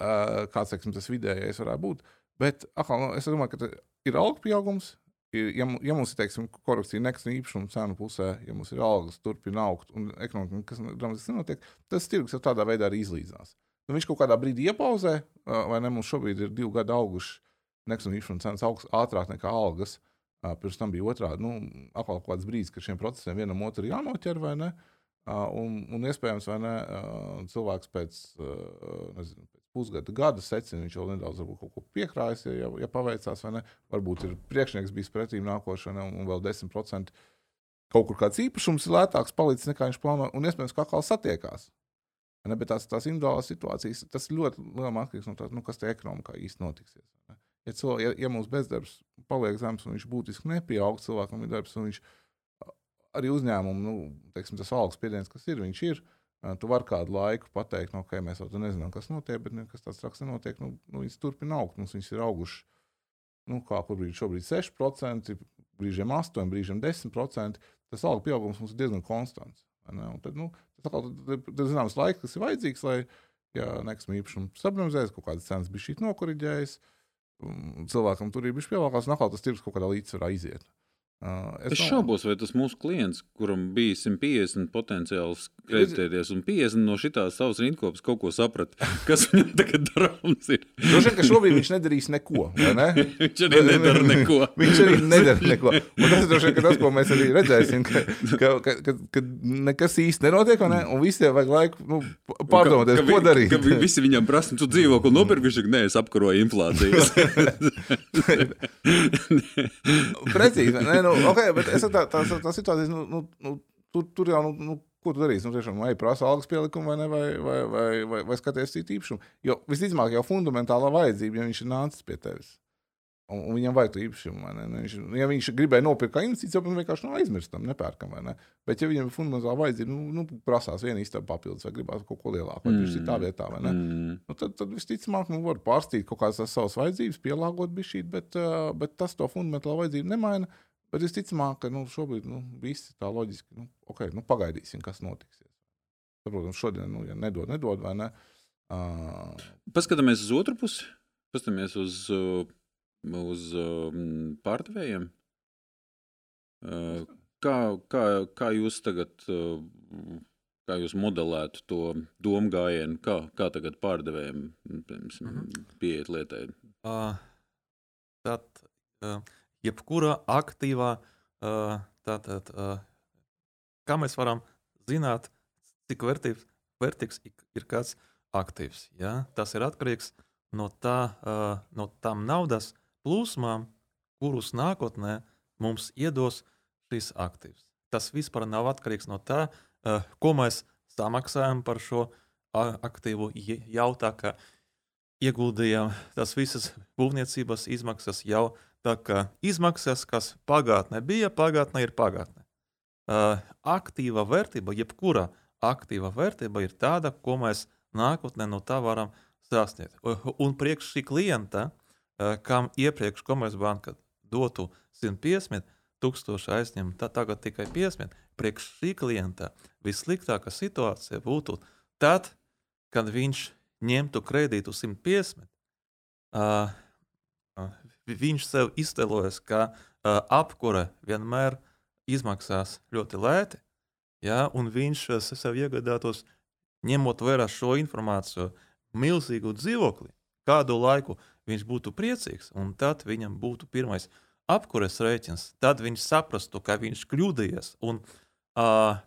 Uh, kāds teiksim, tas vidējais varētu būt. Bet atkal, nu, es domāju, ka ir alga pieaugums. Ir, ja, ja mums ir teiksim, korekcija nekustamā īpašuma cenu pusē, ja mums ir algas, turpina augt un ekonomika, kas dramatiski nenotiek, tas tirgus jau tādā veidā arī izlīdzinās. Nu, viņš kaut kādā brīdī iepauzē, vai ne? Mums šobrīd ir divi gadi auguši nekustamā īpašuma cenas augsts ātrāk nekā algas. Uh, Pirms tam bija otrādi. Nu, atkal kāds brīdis, kad šiem procesiem vienam otru jānoķer, vai ne? Un, un iespējams, vai ne, cilvēks pēc, nezinu, pēc pusgada, gada secina, viņš jau nedaudz kaut ko piekrājas, ja, ja paveicās, vai ne? Varbūt ir priekšnieks bijis pretīm nākošana un vēl 10% kaut kur kāds īpašums ir lētāks palicis nekā viņš plāno, un iespējams, ka atkal satiekās. Ne, bet tās, tās individuālās situācijas, tas ļoti lielā atkarīgs no tā, nu, kas tajā ekonomikā īsti notiksies. Ne? Ja, cilvē, ja, ja mūsu bezdarbs paliek zems un viņš būtiski nepieaug, cilvēkam ir darbs, un viņš arī uzņēmumu, nu, teiksim, tas algas spiediens, kas ir, viņš ir. Tu vari kādu laiku pateikt, no, nu, ka mēs vēl nezinām, kas notiek, bet nekas tāds traks nenotiek. Nu, nu, viņas turpina augt. Mums viņas ir augušas, nu, kā kur brīdī šobrīd 6%, brīžiem 8%, brīžiem 10%. Tas algu pieaugums mums ir diezgan konstants. Tad, nu, tas ir zināms laiks, kas ir vajadzīgs, lai ja nekustamā īpašuma stabilizējas, kaut kādas cenas bija šī nokoriģējas. Cilvēkam tur ir bijis pievēlēts, un atkal tas tirgus kaut kādā līdzsvarā iziet. Es es šaubos, vai tas mūsu klients, kuram bija 150 potenciāls kreditēties, un 50 no šitās savas rindkopas kaut ko saprata, [LAUGHS] kas viņam tagad darāms ir. Droši vien, ka šobrīd viņš nedarīs neko, ne? [LAUGHS] viņš arī nedara neko. [LAUGHS] viņš arī nedara neko. Un tas ir droši vien, ka tas, ko mēs arī redzēsim, ka, ka, ka, ka, ka nekas īsti nenotiek, ne? un visiem vajag laiku nu, pārdomāties, ko darīt. Ka visi viņam prasa, tu dzīvokli nopirki, viņš saka, nē, es apkaroju inflācijas. Precīzi, ne? Nu, nu, okay, bet es tā, tā, tā situācija, nu, nu, nu, tur, tur jau, nu, nu, ko tu darīsi? Nu, tiešām, vai prasa algas pielikumu, vai, ne, vai, vai, vai, vai, vai skaties citu īpašumu. Jo visticamāk, jau fundamentālā vajadzība, ja viņš ir nācis pie tevis. Un, un viņam vajag to īpašumu. Nu, viņš, ja viņš gribēja nopirkt kā investīciju, tad vienkārši nav aizmirstam, nepērkam. Ne? Bet, ja viņam ir fundamentāli vajadzība, nu, nu prasās viena istaba papildus, vai gribās kaut ko lielāku, vai mm. citā vietā, mm. nu, tad, tad visticamāk, nu, var pārstīt kaut kādas savas vajadzības, pielāgot bišķīt, bet, uh, bet tas to fundamentālo vajadzību nemaina. Bet visticamāk, ka nu, šobrīd nu, viss tā loģiski, nu, okay, nu, pagaidīsim, kas notiks. Protams, šodien, nu, ja nedod, nedod vai ne. Uh... Paskatāmies uz otru pusi, paskatāmies uz, uz pārdevējiem. Kā, kā, kā jūs tagad, kā jūs modelētu to domu gājienu, kā, kā tagad pārdevējiem mhm. pieiet lietai? Uh tad uh, jebkura aktīvā, tātad, kā mēs varam zināt, cik vērtīgs, vērtīgs ir kāds aktīvs. Ja? Tas ir atkarīgs no, tā, no tām naudas plūsmām, kurus nākotnē mums iedos šis aktīvs. Tas vispār nav atkarīgs no tā, ko mēs samaksājam par šo aktīvu. Jautā, ka ieguldījām tās visas būvniecības izmaksas jau tā kā izmaksas, kas pagātnē bija, pagātnē ir pagātnē. Uh, aktīva vērtība, jebkura aktīva vērtība ir tāda, ko mēs nākotnē no tā varam sasniegt. Un priekš šī klienta, uh, kam iepriekš Komercbanka dotu 150 tūkstoši aizņem, tad tagad tikai 50. Priekš šī klienta vissliktākā situācija būtu tad, kad viņš ņemtu kredītu 150. Uh, uh, viņš sev iztēlojas, ka uh, apkure vienmēr izmaksās ļoti lēti, ja, un viņš sev iegādātos, ņemot vērā šo informāciju, milzīgu dzīvokli, kādu laiku viņš būtu priecīgs, un tad viņam būtu pirmais apkures rēķins, tad viņš saprastu, ka viņš kļūdījies, un uh,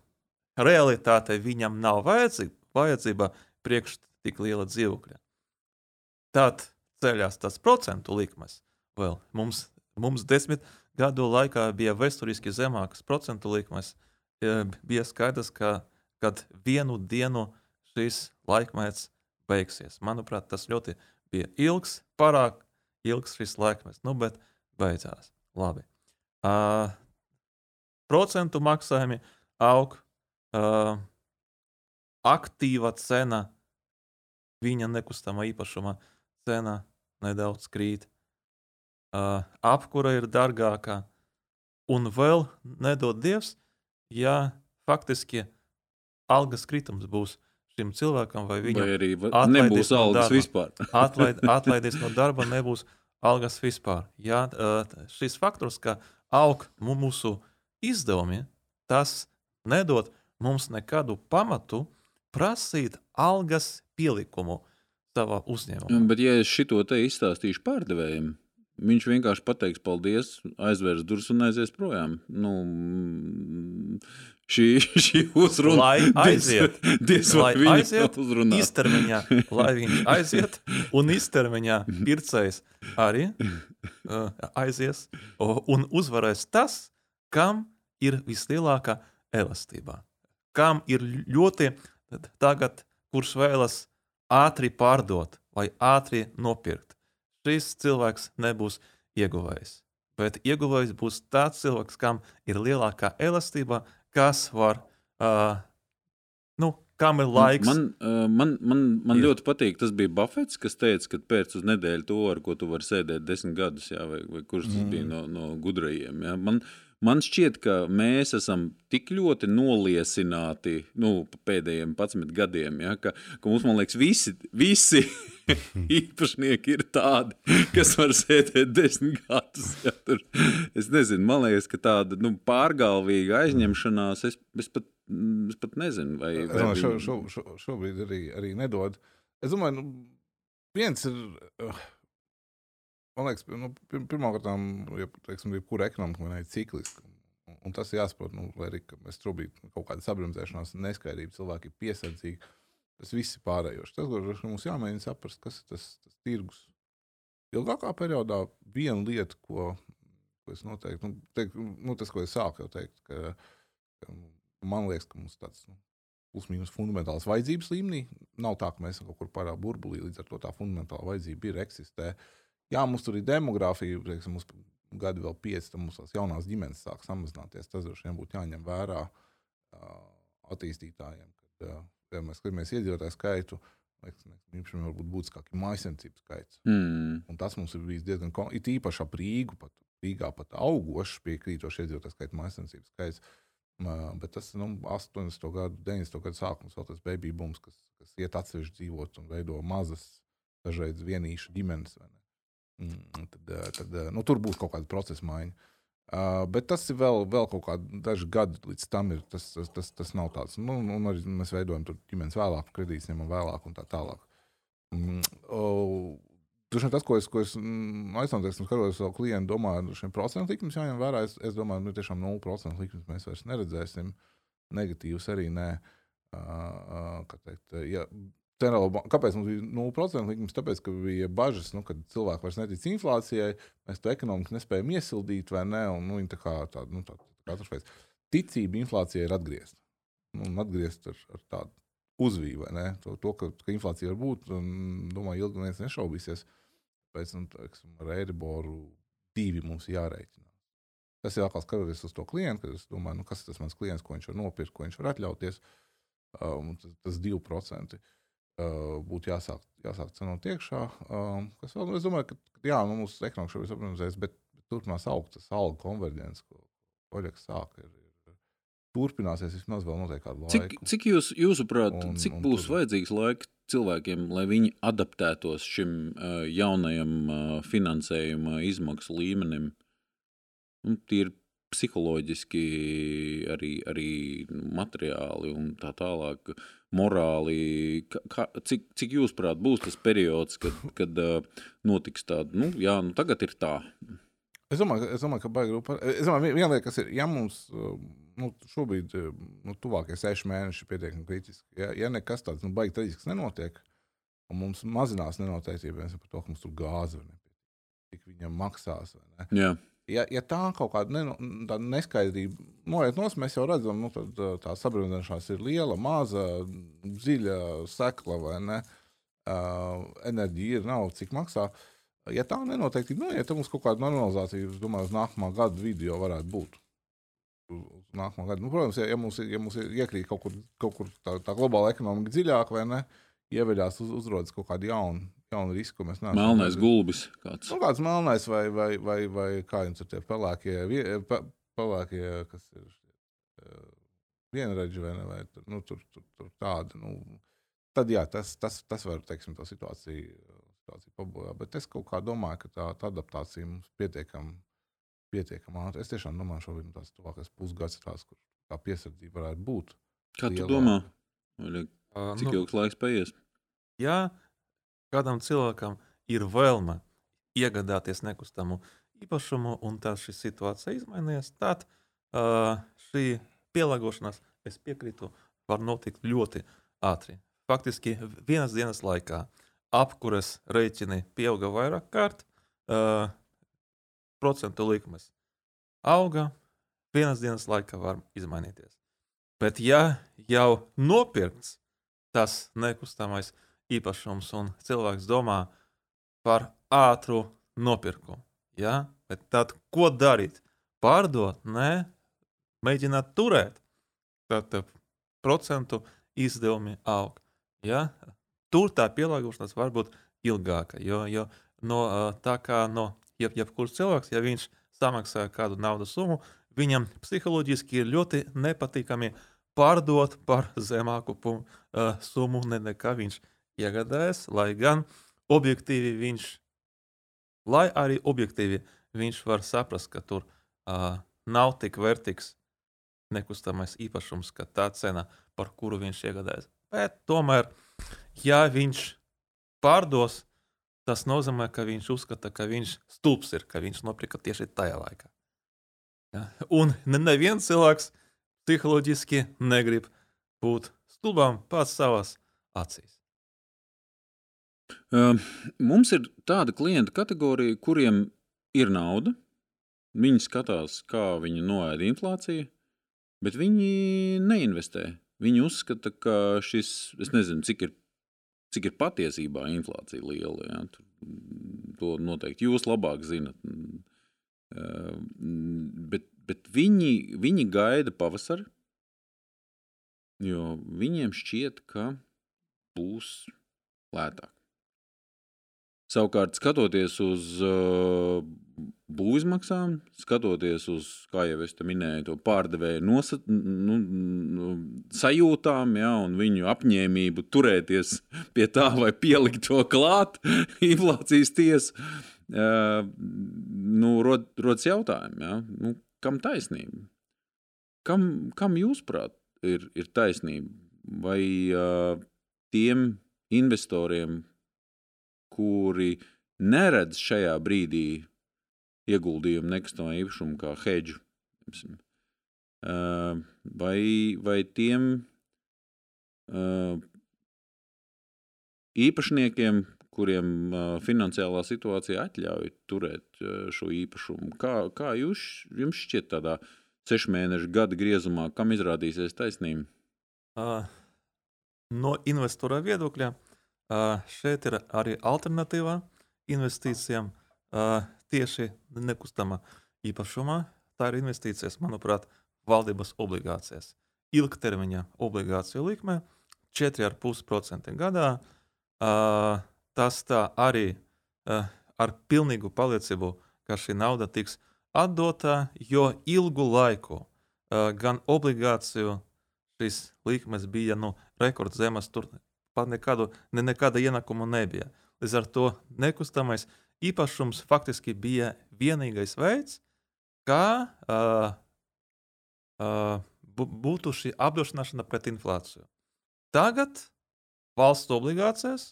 realitāte viņam nav vajadzība, vajadzība priekš tik liela dzīvokļa. Tad ceļās tas procentu likmes. Vēl mums, mums desmit gadu laikā bija vēsturiski zemākas procentu likmes. Bija skaidrs, ka kad vienu dienu šis laikmets beigsies. Manuprāt, tas ļoti bija ilgs, pārāk ilgs šis laikmets, nu, bet beidzās. Labi. Uh, procentu maksājumi aug, uh, aktīva cena, viņa nekustamā īpašuma cena nedaudz krīt, uh, apkura ir dārgāka, un vēl nedod Dievs, ja faktiski algas kritums būs šim cilvēkam, vai viņam vai arī nebūs no algas darba, vispār. [LAUGHS] atlaid, atlaidīs no darba, nebūs algas vispār. Jā, šis faktors, ka aug mūsu izdevumi, tas nedod mums nekādu pamatu prasīt algas pielikumu savā uzņēmumā. Bet, ja es šito te izstāstīšu pārdevējiem, viņš vienkārši pateiks paldies, aizvērs durvis un aizies projām. Nu, šī, šī uzruna lai [LAUGHS] aiziet, diez, diez lai aiziet īstermiņā, lai viņš [LAUGHS] aiziet, un īstermiņā pircējs arī uh, aizies un uzvarēs tas, kam ir vislielākā elastība, kam ir ļoti tagad, kurš vēlas ātri pārdot vai ātri nopirkt, šis cilvēks nebūs ieguvējis. Bet ieguvējis būs tāds cilvēks, kam ir lielākā elastība, kas var, uh, nu, kam ir laiks. Man, uh, man, man, man ir. ļoti patīk, tas bija Buffets, kas teica, ka pēc uz nedēļu to, ar ko tu vari sēdēt desmit gadus, jā, vai, vai kurš tas mm. bija no, no gudrajiem. Jā. Man, Man šķiet, ka mēs esam tik ļoti noliesināti nu, pēdējiem 11 gadiem, ja, ka, ka mums, man liekas, visi, visi [LAUGHS] īpašnieki ir tādi, kas var sēdēt desmit gadus. Ja, tur. es nezinu, man liekas, ka tāda nu, pārgalvīga aizņemšanās, es, es, pat, es pat nezinu, vai. Es domāju, šo, šo, šo, šobrīd arī, arī nedod. Es domāju, nu, viens ir. Uh, man liekas, nu, pirmkārt, ja teiksim, jebkura ekonomika ir cikliska. Un tas ir jāsaprot, nu, lai arī mēs trūkstu kaut kāda sabrunāšanās, neskaidrība, cilvēki ir piesardzīgi. Tas viss ir pārējošs. Tas, ko mums jāmēģina saprast, kas ir tas, tas tirgus. Ilgākā periodā viena lieta, ko, ko es noteikti, nu, teik, nu, tas, ko es sāku jau teikt, ka, ka man liekas, ka mums tāds nu, plus-minus fundamentāls vajadzības līmenī nav tā, ka mēs esam kaut kur pārāk burbulī, līdz ar to tā fundamentāla vajadzība ir eksistē. Jā, mums tur ir demogrāfija, teiksim, mums gadi vēl pieci, tad mums tās jaunās ģimenes sāk samazināties. Tas droši vien būtu jāņem vērā uh, attīstītājiem. Kad, uh, ja mēs skatāmies iedzīvotāju skaitu, Viņš varbūt būtiskāk ir maisaimniecības skaits. Mm. Un tas mums ir bijis diezgan it īpaši ap Rīgu, pat Rīgā pat augošs piekrītošs iedzīvotāju skaits, maisaimniecības skaits. Bet tas ir nu, 80. gadu, 90. gadu sākums, vēl tas baby booms, kas, kas iet atsevišķi dzīvot un veido mazas, dažreiz vienīšu ģimenes. Mm, tad, tad, nu, tur būs kaut kāda procesa maiņa. Uh, bet tas ir vēl, vēl kaut kādi daži gadi līdz tam. Ir, tas, tas, tas, tas nav tāds. Nu, un arī mēs veidojam ģimenes vēlāk, kredītus ņemam vēlāk un tā tālāk. Mm, oh, Tas, tas, ko es, ko es mm, aizsācu, skatos savu klientu, domāju, šiem procentu likmes jāņem vērā. Es, es domāju, ka nu, tiešām 0% likmes mēs vairs neredzēsim. Negatīvs arī nē. Uh, uh, teikt, ja, Centrāla, kāpēc mums bija 0% likums? Tāpēc, ka bija bažas, nu, ka cilvēki vairs netic inflācijai, mēs to ekonomiski nespējam iesildīt, vai ne? Un, nu, tā kā tāda, nu, tā, tā, tā, ticība inflācijai ir atgriezta. Nu, atgriezt ar, ar tādu ne? To, to ka, ka inflācija var būt, un domāju, ilgi neviens nešaubīsies. Pēc tam, teiksim, ar Eiriboru divi mums jārēķina. Tas ir atkal skatoties uz to klientu, kad es domāju, nu, kas ir tas mans klients, ko viņš var nopirkt, ko viņš var atļauties. Um, tas, tas 2% uh, būtu jāsāk, jāsāk cenot iekšā. Um, kas vēl, nu, es domāju, ka jā, nu, mums ekonomika šobrīd ir apvienojis, bet turpinās augt tas algu konverģents, ko Oļegs sāka. Ir, turpināsies vismaz vēl noteikti kādu laiku. Cik, cik jūs, jūsuprāt, un, cik un būs tur... vajadzīgs laiks cilvēkiem, lai viņi adaptētos šim uh, jaunajam uh, finansējuma izmaksu līmenim? Nu, Tīri psiholoģiski, arī, arī materiāli un tā tālāk, morāli. Kā, cik, cik jūs prāt būs tas periods, kad, kad notiks tāda, nu, jā, nu tagad ir tā. Es domāju, es domāju ka baigi grupa. Es domāju, viena lieta, kas ir, ja mums nu, šobrīd, nu, tuvākie seši mēneši ir pietiekami kritiski, ja, ja nekas tāds, nu, baigi traģisks nenotiek, un mums mazinās nenoteiktība par to, ka mums tur gāze var nepietiek, cik viņam maksās, vai ne? Jā. Ja, ja tā kaut kāda ne, neskaidrība noiet no, mēs jau redzam, nu, tad, tā sabiedrīšanās ir liela, maza, dziļa, sekla vai ne. Uh, enerģija ir, nav cik maksā. Ja tā nenoteikti nu, tad mums kaut kāda normalizācija, es domāju, uz nākamā gada video varētu būt. Nākamā gada. Nu, protams, ja, ja, mums, ja mums iekrīt kaut kur, kaut kur tā, tā globāla ekonomika dziļāk, vai ne, ieveļās, uz, uzrodas kaut kādi jauni, jauni riski, ko mēs neesam. Melnais gulbis kāds. Nu, kāds melnais vai, vai, vai, vai kā jums ir tie pelēkie, pe, pelēkie kas ir eh, vienreģi vai ne, vai nu, tur, tur, tur tādi. Nu, tad jā, tas, tas, tas var, teiksim, to situāciju situācija pabojā. Bet es kaut kā domāju, ka tā, tā adaptācija mums pietiekami pietiekam ātri. Es tiešām domāju, šobrīd tas tuvākais pusgads ir tās, kur tā piesardzība varētu būt. Kā tu domā? Vai, cik nu, ilgs laiks paies? Ja kādam cilvēkam ir vēlme iegādāties nekustamu īpašumu, un tā šī situācija izmainījās, tad uh, šī pielāgošanās, es piekrītu, var notikt ļoti ātri. Faktiski vienas dienas laikā. Apkures rēķini pieauga vairāk kārt, uh, procentu likmes auga, vienas dienas laikā var izmainīties. Bet, ja jau nopirkts tas nekustamais īpašums un cilvēks domā par ātru nopirkumu, ja? bet tad ko darīt? Pārdot, nē, mēģināt turēt. Tad procentu izdevumi aug. Ja? tur tā pielāgošanās var būt ilgāka. Jo, jo no, tā kā no jeb, jebkurš cilvēks, ja viņš samaksā kādu naudas summu, viņam psiholoģiski ir ļoti nepatīkami pārdot par zemāku pum, uh, summu, ne, nekā viņš iegādājas, lai gan objektīvi viņš, lai arī objektīvi viņš var saprast, ka tur uh, nav tik vērtīgs nekustamais īpašums, ka tā cena, par kuru viņš iegādājas. Bet tomēr ja viņš pārdos, tas nozīmē, ka viņš uzskata, ka viņš stulbs ir, ka viņš nopirka tieši tajā laikā. Ja? Un neviens cilvēks psiholoģiski negrib būt stulbam pats savās acīs. Uh, mums ir tāda klienta kategorija, kuriem ir nauda. Viņi skatās, kā viņi noēda inflāciju, bet viņi neinvestē. Viņi uzskata, ka šis, es nezinu, cik ir cik ir patiesībā inflācija liela. Ja? Tur, to noteikti jūs labāk zinat. Bet, bet viņi, viņi gaida pavasari, jo viņiem šķiet, ka būs lētāk. Savukārt, skatoties uz uh, būvizmaksām, skatoties uz, kā jau es minēju, to pārdevēju nosa, nu, nu, sajūtām ja, un viņu apņēmību turēties pie tā vai pielikt to klāt [LAUGHS] inflācijas tiesas, uh, nu, rod, rodas jautājumi, ja, nu, kam taisnība? Kam, kam jūsuprāt ir, ir taisnība? Vai uh, tiem investoriem, kuri neredz šajā brīdī ieguldījumu nekustamā īpašuma kā hedžu. Vai, vai tiem īpašniekiem, kuriem finansiālā situācija atļauj turēt šo īpašumu, kā, kā jūs, jums šķiet tādā sešu mēnešu gada griezumā, kam izrādīsies taisnība? No investora viedokļa šeit ir arī alternatīva investīcijām tieši nekustamā īpašumā. Tā ir investīcijas, manuprāt, valdības obligācijas. Ilgtermiņa obligāciju likme 4,5% gadā. Tas tā arī ar pilnīgu pārliecību, ka šī nauda tiks atdota, jo ilgu laiku gan obligāciju šīs likmes bija nu, rekordzemes, tur pat nekādu, ne, nekāda ienākuma nebija. Līdz ar to nekustamais īpašums faktiski bija vienīgais veids, kā uh, uh, būtu šī apdrošināšana pret inflāciju. Tagad valsts obligācijas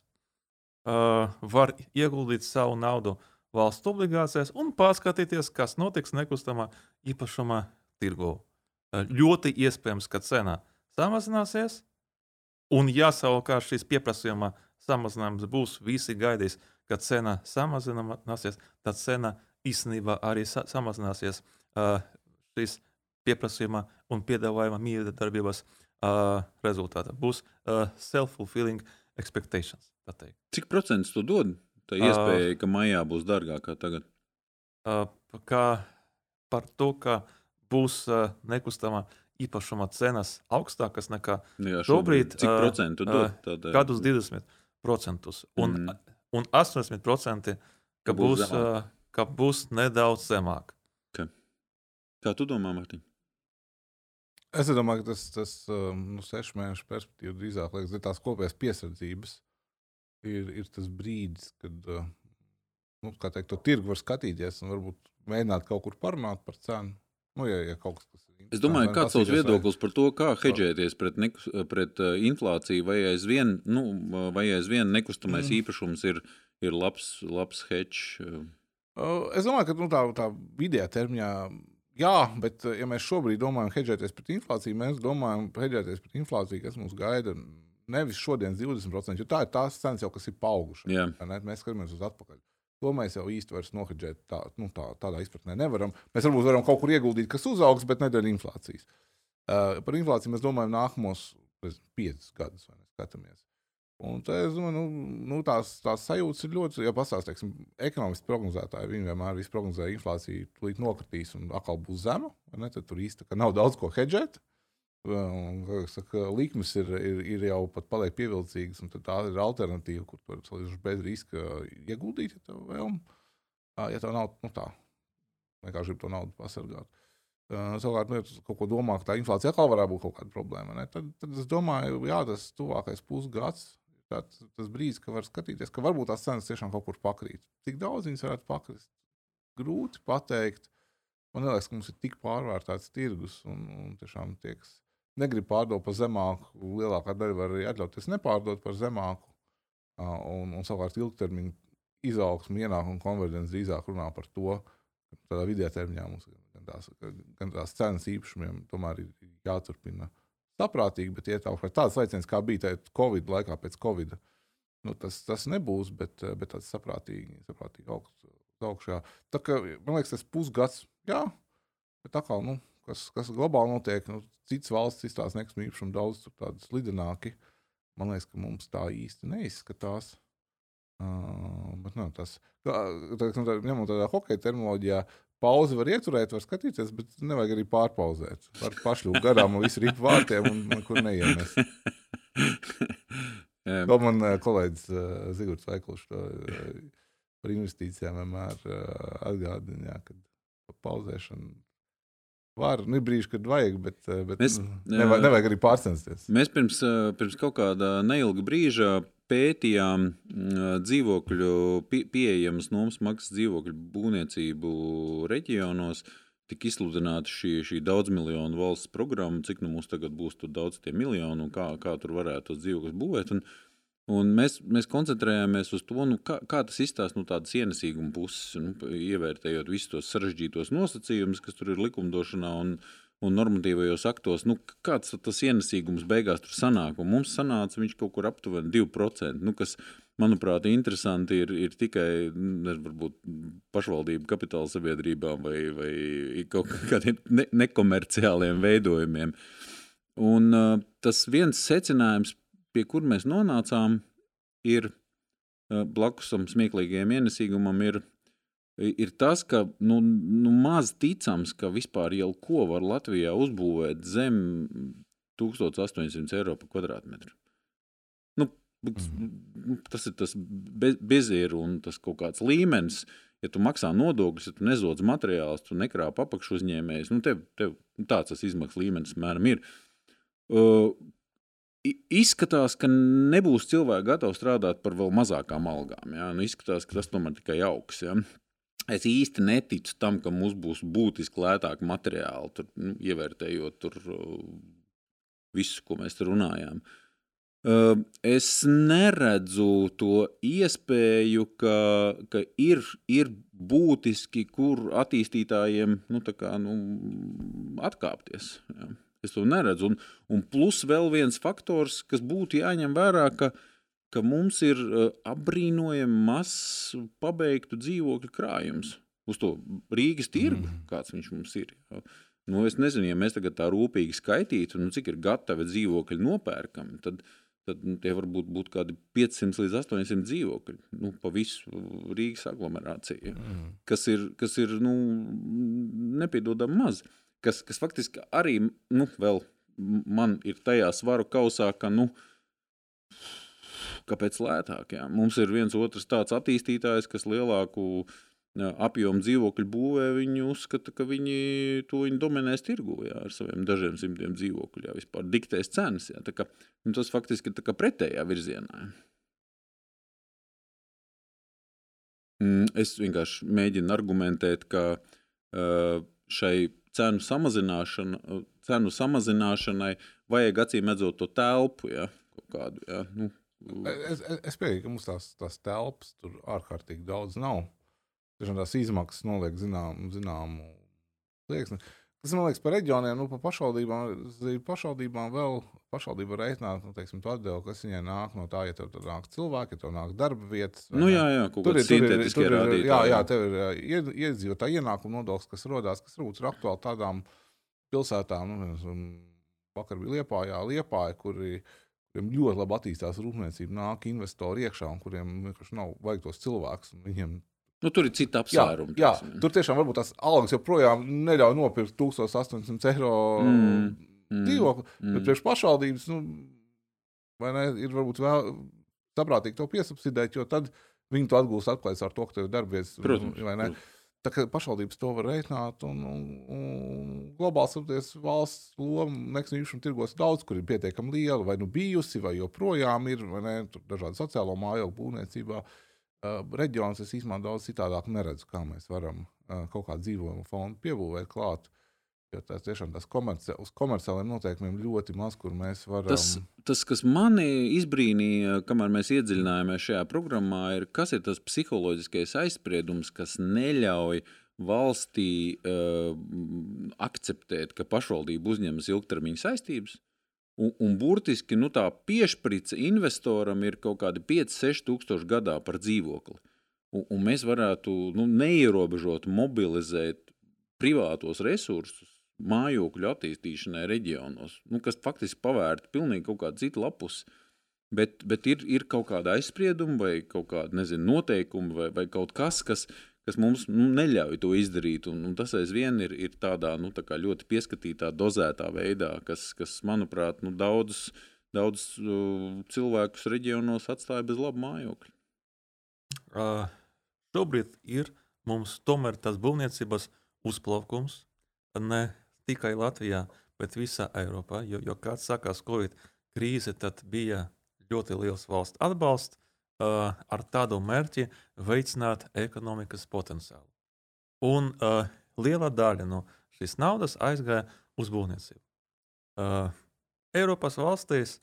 uh, var ieguldīt savu naudu valsts obligācijās un paskatīties, kas notiks nekustamā īpašuma tirgu. Uh, ļoti iespējams, ka cena samazināsies, un ja savukārt šis pieprasījuma samazinājums būs, visi gaidīs, ka cena samazināsies, tad cena īstenībā arī sa samazināsies. Uh, šis pieprasījuma un piedāvājuma miedarbības uh, rezultātā būs uh, self-fulfilling expectations. Cik procentus tu dod? Tā iespēja, uh, ka maijā būs dārgāk kā tagad. Uh, kā par to, ka būs uh, nekustamā īpašuma cenas augstākas nekā Jā, šobrīd. Cik procentu dod? Tādā... Gadus 20% un, mm. un 80% ka, ka būs, būs uh, ka būs nedaudz zemāk. Okay. Kā tu domā, Mārtiņ? Es domāju, ka tas, tas nu, sešu mēnešu perspektīva drīzāk liekas, ir tās kopējās piesardzības. Ir, ir tas brīdis, kad nu, teikt, to tirgu var skatīties un varbūt mēģināt kaut kur parunāt par cenu. Nu, ja, ja kaut kas, Es domāju, kāds ir viedoklis par to, kā hedžēties pret, ne, pret inflāciju, vai aizvien, nu, vai aizvien nekustamais mm. īpašums ir, ir labs, labs hedžs. Es domāju, ka nu, tā, tā vidējā termiņā Jā, bet ja mēs šobrīd domājam hedžēties pret inflāciju, mēs domājam hedžēties pret inflāciju, kas mums gaida nevis šodienas 20%, jo tā ir tās cenas, jau, kas ir paaugušas. Mēs skatāmies uz atpakaļ. To mēs jau īsti vairs nohedžēt tā, nu, tā, tādā izpratnē nevaram. Mēs varbūt varam kaut kur ieguldīt, kas uzaugs, bet nedēļ inflācijas. Uh, par inflāciju mēs domājam nākamos piecus gadus, vai ne skatāmies. Un tā, es domāju, nu, nu, tās, tās sajūtas ir ļoti, ja pastāstīs, ekonomiski prognozētāji, viņi vienmēr prognozēja, ka inflācija tūlīt nokritīs un atkal būs zema. Tad tur īstenībā nav daudz ko hedžēt. Un, saka, likmes ir, ir, ir jau pat paliek pievilcīgas, un tā ir alternatīva, kur tu vari bez riska ieguldīt, ja tev vēl, ja tev nav nu, tā, vienkārši grib to naudu pasargāt. Uh, savukārt, nu, ja kaut ko domā, ka tā inflācija atkal varētu būt kaut kāda problēma, ne? tad, tad es domāju, jā, tas tuvākais pusgads tāds, tas brīdis, kad var skatīties, ka varbūt tās cenas tiešām kaut kur pakrīt. Cik daudz viņas varētu pakrist? Grūti pateikt. Man liekas, ka mums ir tik pārvērtēts tirgus, un, un tiešām tie, kas negrib pārdot par zemāku, lielākā daļa var arī atļauties nepārdot par zemāku. Un, un savukārt ilgtermiņa izaugsme, ienākuma konverģence drīzāk runā par to, ka tādā vidējā termiņā mums gan tās, gan tās cenas īpašumiem tomēr ir jāturpina saprātīgi, bet ietaukt tāds lēciens, kā bija tajā Covid laikā pēc Covid. Nu, tas, tas nebūs, bet, bet tāds saprātīgi, saprātīgi augsts, augšā. Tā kā, man liekas, tas pusgads, jā, bet atkal, nu, kas, kas globāli notiek, nu, citas valsts izstāsta nekustamību īpašumu daudz tādas lidenāki. Man liekas, ka mums tā īsti neizskatās. Uh, bet, nu, tas, tā, tā, tā, ņemot tādā hokeja terminoloģijā, Pauzi var ieturēt, var skatīties, bet nevajag arī pārpauzēt. Var pašļūt garām visu ripu vārtiem un nekur neiemes. [LAUGHS] Vēl man kolēģis Zigorts Vaikls to par investīcijām vienmēr atgādina, ka pauzēšana var, nu, ir brīži, kad vajag, bet, bet mēs, nevajag, nevajag arī pārcensties. Mēs pirms, pirms kaut kāda neilga brīža pētījām dzīvokļu, pieejamas nomas maksas dzīvokļu būvniecību reģionos, tika izsludināta šī, šī daudzmiljonu valsts programma, cik nu mums tagad būs tur daudz tie miljoni un kā, kā tur varētu tos dzīvokļus būvēt. Un, Un mēs, mēs koncentrējāmies uz to, nu, kā, kā tas izstāsta no nu, tādas ienesīguma puses, nu, ievērtējot visus tos sarežģītos nosacījumus, kas tur ir likumdošanā un, un normatīvajos aktos. Nu, kāds tas ienesīgums beigās tur sanāk? Un mums sanāca viņš kaut kur aptuveni 2%, nu, kas, manuprāt, interesanti ir, ir tikai varbūt, pašvaldību kapitāla sabiedrībām vai, vai kaut kādiem ne, nekomerciāliem veidojumiem. Un uh, tas viens secinājums, pie kur mēs nonācām, ir blakus tam smieklīgajam ienesīgumam, ir, ir tas, ka nu, nu, maz ticams, ka vispār jau ko var Latvijā uzbūvēt zem 1800 eiro par kvadrātmetru. Nu, mm. Tas ir tas bez, bezieru un tas kaut kāds līmenis. Ja tu maksā nodokļus, ja tu nezodz materiālus, tu nekrāp apakšu uzņēmējus, nu tev, tev tāds tas izmaksas līmenis mēram ir. Uh, Izskatās, ka nebūs cilvēki gatavi strādāt par vēl mazākām algām. Ja? Nu, izskatās, ka tas tomēr tikai augs. Ja? Es īsti neticu tam, ka mums būs būtiski lētāki materiāli, tur, nu, ievērtējot tur, visu, ko mēs runājām. Es neredzu to iespēju, ka, ka ir, ir būtiski, kur attīstītājiem nu, kā, nu, atkāpties. Ja. Es to neredzu. Un, un plus vēl viens faktors, kas būtu jāņem vērā, ka, ka mums ir uh, apbrīnojami mazs pabeigtu dzīvokļu krājums. Uz to Rīgas tirgu, mm. kāds viņš mums ir. Nu, es nezinu, ja mēs tagad tā rūpīgi skaitītu, nu, cik ir gatavi dzīvokļi nopērkami, tad, tad nu, tie varbūt būtu kādi 500 līdz 800 dzīvokļi nu, pa visu Rīgas aglomerāciju, mm. kas ir, kas ir nu, nepiedodami maz. Kas, kas faktiski arī nu, man ir tajā svaru kausā, ka, nu, kāpēc lētāk? Jā? Mums ir viens otrs tāds attīstītājs, kas lielāku apjomu dzīvokļu būvē, viņi uzskata, ka viņi to viņi dominēs tirgu jā, ar saviem dažiem simtiem dzīvokļu, jā, vispār diktēs cenas. Jā, kā, nu, tas faktiski ir pretējā virzienā. Mm, es vienkārši mēģinu argumentēt, ka šai cenu, samazināšana, cenu samazināšanai vajag acīm redzot to telpu. Ja, kādu, ja, nu. Es, es, es pieņemu, ka mums tās, tās telpas tur ārkārtīgi daudz nav. Tiešām tās izmaksas noliek zināmu, zināmu slieksni. Tas man liekas par reģioniem, nu, par pašvaldībām. Pašvaldībām vēl pašvaldība reiķināt, nu, teiksim, to atdevu, kas viņai nāk no tā, ja tev tur nāk cilvēki, ja tev nāk darba vietas. Nu, jā, jā, kaut tur ir sintētiskie rādītāji. Jā, jā, tev ir iedzīvotāji ienākuma nodoklis, kas rodās, kas varbūt ir aktuāli tādām pilsētām, nu, vakar bija Liepājā, Liepāja, kuri, kuriem ļoti labi attīstās rūpniecība, nāk investori iekšā un kuriem vienkārši nav vajag tos cilvēkus. Viņiem Nu, tur ir cita apsvēruma. Jā, jā, tur tiešām varbūt tās algas joprojām neļauj nopirkt 1800 eiro mm, mm, dzīvokli. Mm. Bet priekš pašvaldības nu, ne, ir varbūt vēl saprātīgi to piesubsidēt, jo tad viņi to atgūst atklājas ar to, ka tev ir darbvietas. Protams. protams. Tā kā pašvaldības to var reiķināt, un, un, un globāli skatoties, valsts loma nekustamā īpašuma tirgos daudz, kur ir pietiekami liela, vai nu bijusi, vai joprojām ir, vai ne, tur dažādi sociālo māju būvniecībā. Uh, Uh, reģionus es īstenībā daudz citādāk neredzu, kā mēs varam uh, kaut kādu dzīvojumu fondu piebūvēt klāt. Jo tas tiešām tas komerci uz komerciāliem noteikumiem ļoti maz, kur mēs varam. Tas, tas, kas manī izbrīnīja, kamēr mēs iedziļinājāmies šajā programmā, ir kas ir tas psiholoģiskais aizspriedums, kas neļauj valstī uh, akceptēt, ka pašvaldība uzņemas ilgtermiņa saistības. Un, un burtiski nu, tā piešķirta investoram ir kaut kādi 5-6 tūkstoši gadā par dzīvokli. Un, un mēs varētu nu, neierobežot mobilizēt privātos resursus mājokļu attīstīšanai reģionos, nu, kas faktiski pavērta pilnīgi kaut kādu citu lapus. Bet, bet ir, ir kaut kāda aizsprieduma vai kaut kāda nezinu, noteikuma vai, vai kaut kas, kas, kas mums nu, neļauj to izdarīt. Un, un tas aizvien ir, ir tādā nu, tā ļoti pieskatītā, dozētā veidā, kas, kas manuprāt, nu, daudzus daudz, uh, cilvēkus reģionos atstāja bez laba mājokļa. Uh, šobrīd ir mums tomēr tas būvniecības uzplaukums ne tikai Latvijā, bet visā Eiropā. Jo, jo kāds sākās Covid krīze, tad bija ļoti liels valsts atbalsts, uh, ar tādu mērķi veicināt ekonomikas potenciālu. Un uh, liela daļa no šīs naudas aizgāja uz būvniecību. Uh, Eiropas valstīs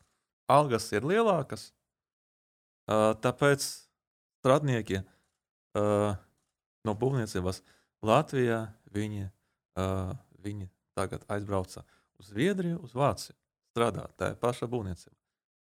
algas ir lielākas, Uh, tāpēc strādnieki uh, no būvniecības Latvijā viņi, uh, viņi tagad aizbrauca uz Zviedriju, uz Vāciju strādāt tajā pašā būvniecībā.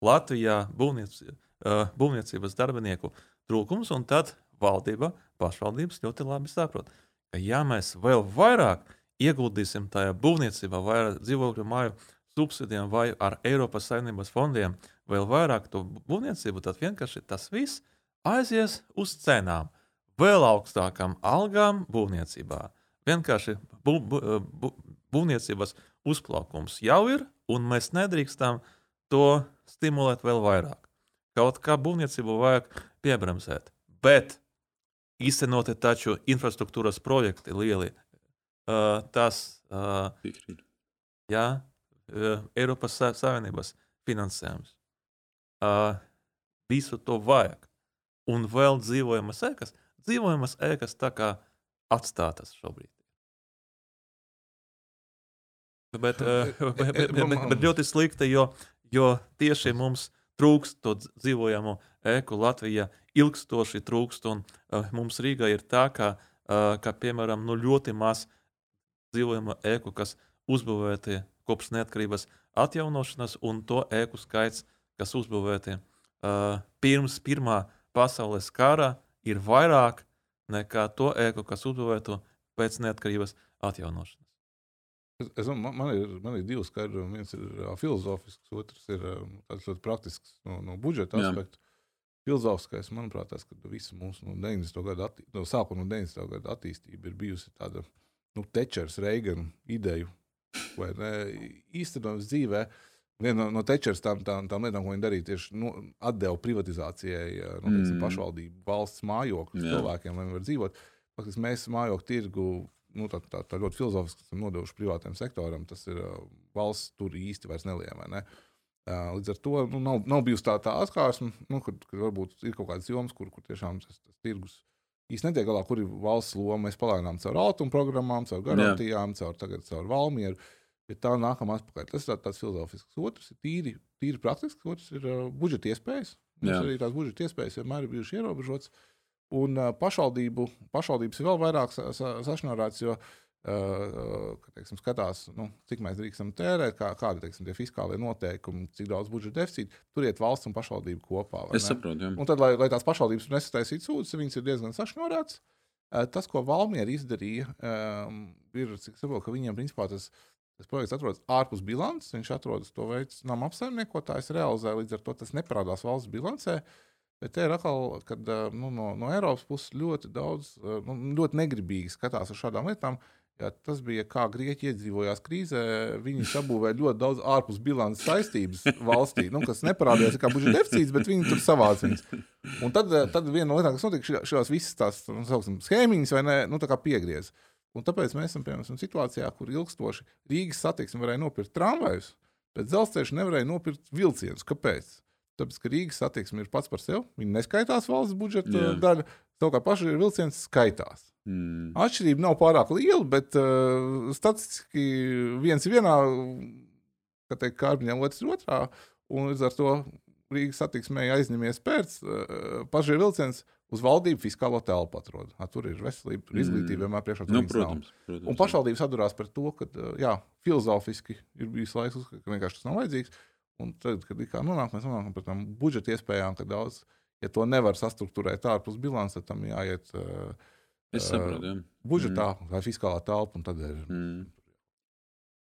Latvijā būvniecības, uh, būvniecības darbinieku trūkums, un tad valdība, pašvaldības ļoti labi saprot, ka ja mēs vēl vairāk ieguldīsim tajā būvniecībā, vai ar dzīvokļu māju subsidijām, vai ar Eiropas saimnības fondiem, vēl vairāk to būvniecību, tad vienkārši tas viss aizies uz cenām, vēl augstākām algām būvniecībā. Vienkārši bū, bū, bū, būvniecības uzplaukums jau ir, un mēs nedrīkstam to stimulēt vēl vairāk. Kaut kā būvniecību vajag piebremzēt. Bet īstenoti taču infrastruktūras projekti lieli. Uh, tas uh, jā, uh, Eiropas Savienības finansējums. Uh, visu to vajag. Un vēl dzīvojamas ēkas. Dzīvojamas ēkas tā kā atstātas šobrīd. Bet, uh, [LAUGHS] bet, bet, bet, bet ļoti slikti, jo, jo tieši mums trūkst to dzīvojamo ēku Latvijā ilgstoši trūkst. Un, uh, mums Rīgā ir tā, ka, uh, ka piemēram, nu, ļoti maz dzīvojama ēku, kas uzbūvēti kopš neatkarības atjaunošanas, un to ēku skaits, kas uzbūvēti uh, pirms Pirmā pasaules kara, ir vairāk nekā to ēku, kas uzbūvēta pēc neatkarības atjaunošanas. Es, es, man, man, ir, man ir divi skaidrojumi. Viens ir filozofisks, otrs ir um, ļoti praktisks no, no budžeta aspekta filozofskais, manuprāt, tas, ka visa mūsu no 90. gada, atti, no sākuma no 90. gada attīstība ir bijusi tāda nu, Tečers, Reigana ideju, vai ne, īstenojums dzīvē. Viena no, no Tečers tām, tām, tām lietām, ko viņi darīja, tieši nu, atdeva privatizācijai nu, mm. pašvaldību, valsts mājokļus cilvēkiem, lai viņi varētu dzīvot. Faktiski mēs mājokļu tirgu nu, tā, tā, tā ļoti filozofiski esam nodevuši privātam sektoram. Tas ir valsts tur īsti vairs neliekamē. Ne? Uh, Līdz ar to nu, nav, nav bijusi tā, tā atklāsme, nu, kur, kur varbūt ir kaut kādas jomas, kur, kur tiešām tas, tas tirgus īstenībā netiek galā, kur ir valsts loma. Mēs palaižām caur automu programmām, caur garantijām, caur, tagad, caur Valmieru. Bet tā nākamā atpakaļ. Tas ir tā, tāds filozofisks. Otrs ir tīri, tīri praktisks, otrs ir uh, budžeta iespējas. Mums Jā. arī tās budžeta iespējas vienmēr ir bijušas ierobežotas. Un uh, pašvaldību, pašvaldības ir vēl vairāk sa, sa, sašnārāts, jo uh, teiksim, skatās, nu, cik mēs drīkstam tērēt, kā, kādi teiksim, ir fiskālie noteikumi, cik daudz budžeta deficīta. Tur iet valsts un pašvaldība kopā. Es saprotu. Jā. Un tad, lai, lai tās pašvaldības nesataisītu sūdzes, viņas ir diezgan sašņorētas. Tas, ko Valmiera izdarīja, ir, cik saprotu, ka viņiem principā tas, tas projekts atrodas ārpus bilances. Viņš atrodas to veids, nama apsaimniekotājs realizē, līdz ar to tas neparādās valsts bilancē. Bet te ir atkal, kad nu, no, no Eiropas puses ļoti daudz, nu, ļoti negribīgi skatās uz šādām lietām. Jā, tas bija kā Grieķija iedzīvojās krīzē. Viņi [LAUGHS] sabūvēja ļoti daudz ārpus bilances saistības valstī, nu, kas neparādījās kā budžeta deficīts, bet viņi tur savāca viņas. Un tad, tad viena no lietām, kas notika, šīs visas tās nu, sauksim, schēmiņas vai ne, nu, piegriez. Un tāpēc mēs esam piemēram situācijā, kur ilgstoši Rīgas satiksme varēja nopirkt tramvajus, bet dzelzceļš nevarēja nopirkt vilcienus. Kāpēc? Tāpēc, ka Rīgas satiksme ir pats par sevi. Viņa neskaitās valsts budžeta Jā. daļa, savukārt pašai vilciens skaitās. Mm. Atšķirība nav pārāk liela, bet uh, statistiski viens ir vienā, kārbiņā, otrs otrā. Un līdz ar to Rīgas satiksmē aizņemies pēc uh, pašai vilciens. Uz valdību fiskālo telpu atrod. A, tur ir veselība, ir izglītība, vienmēr priekšā. Nu, protams, protams, un pašvaldības atdurās par to, ka jā, filozofiski ir bijis laiks, ka vienkārši tas nav vajadzīgs. Un tad, kad kā nonāk, mēs nonākam pie tām budžeta iespējām, ka daudz, ja to nevar sastruktūrēt ārpus bilances, tad tam jāiet. Uh, Es saprotu, jā. Budžetā mm. vai fiskālā telpa. Ir... Mm.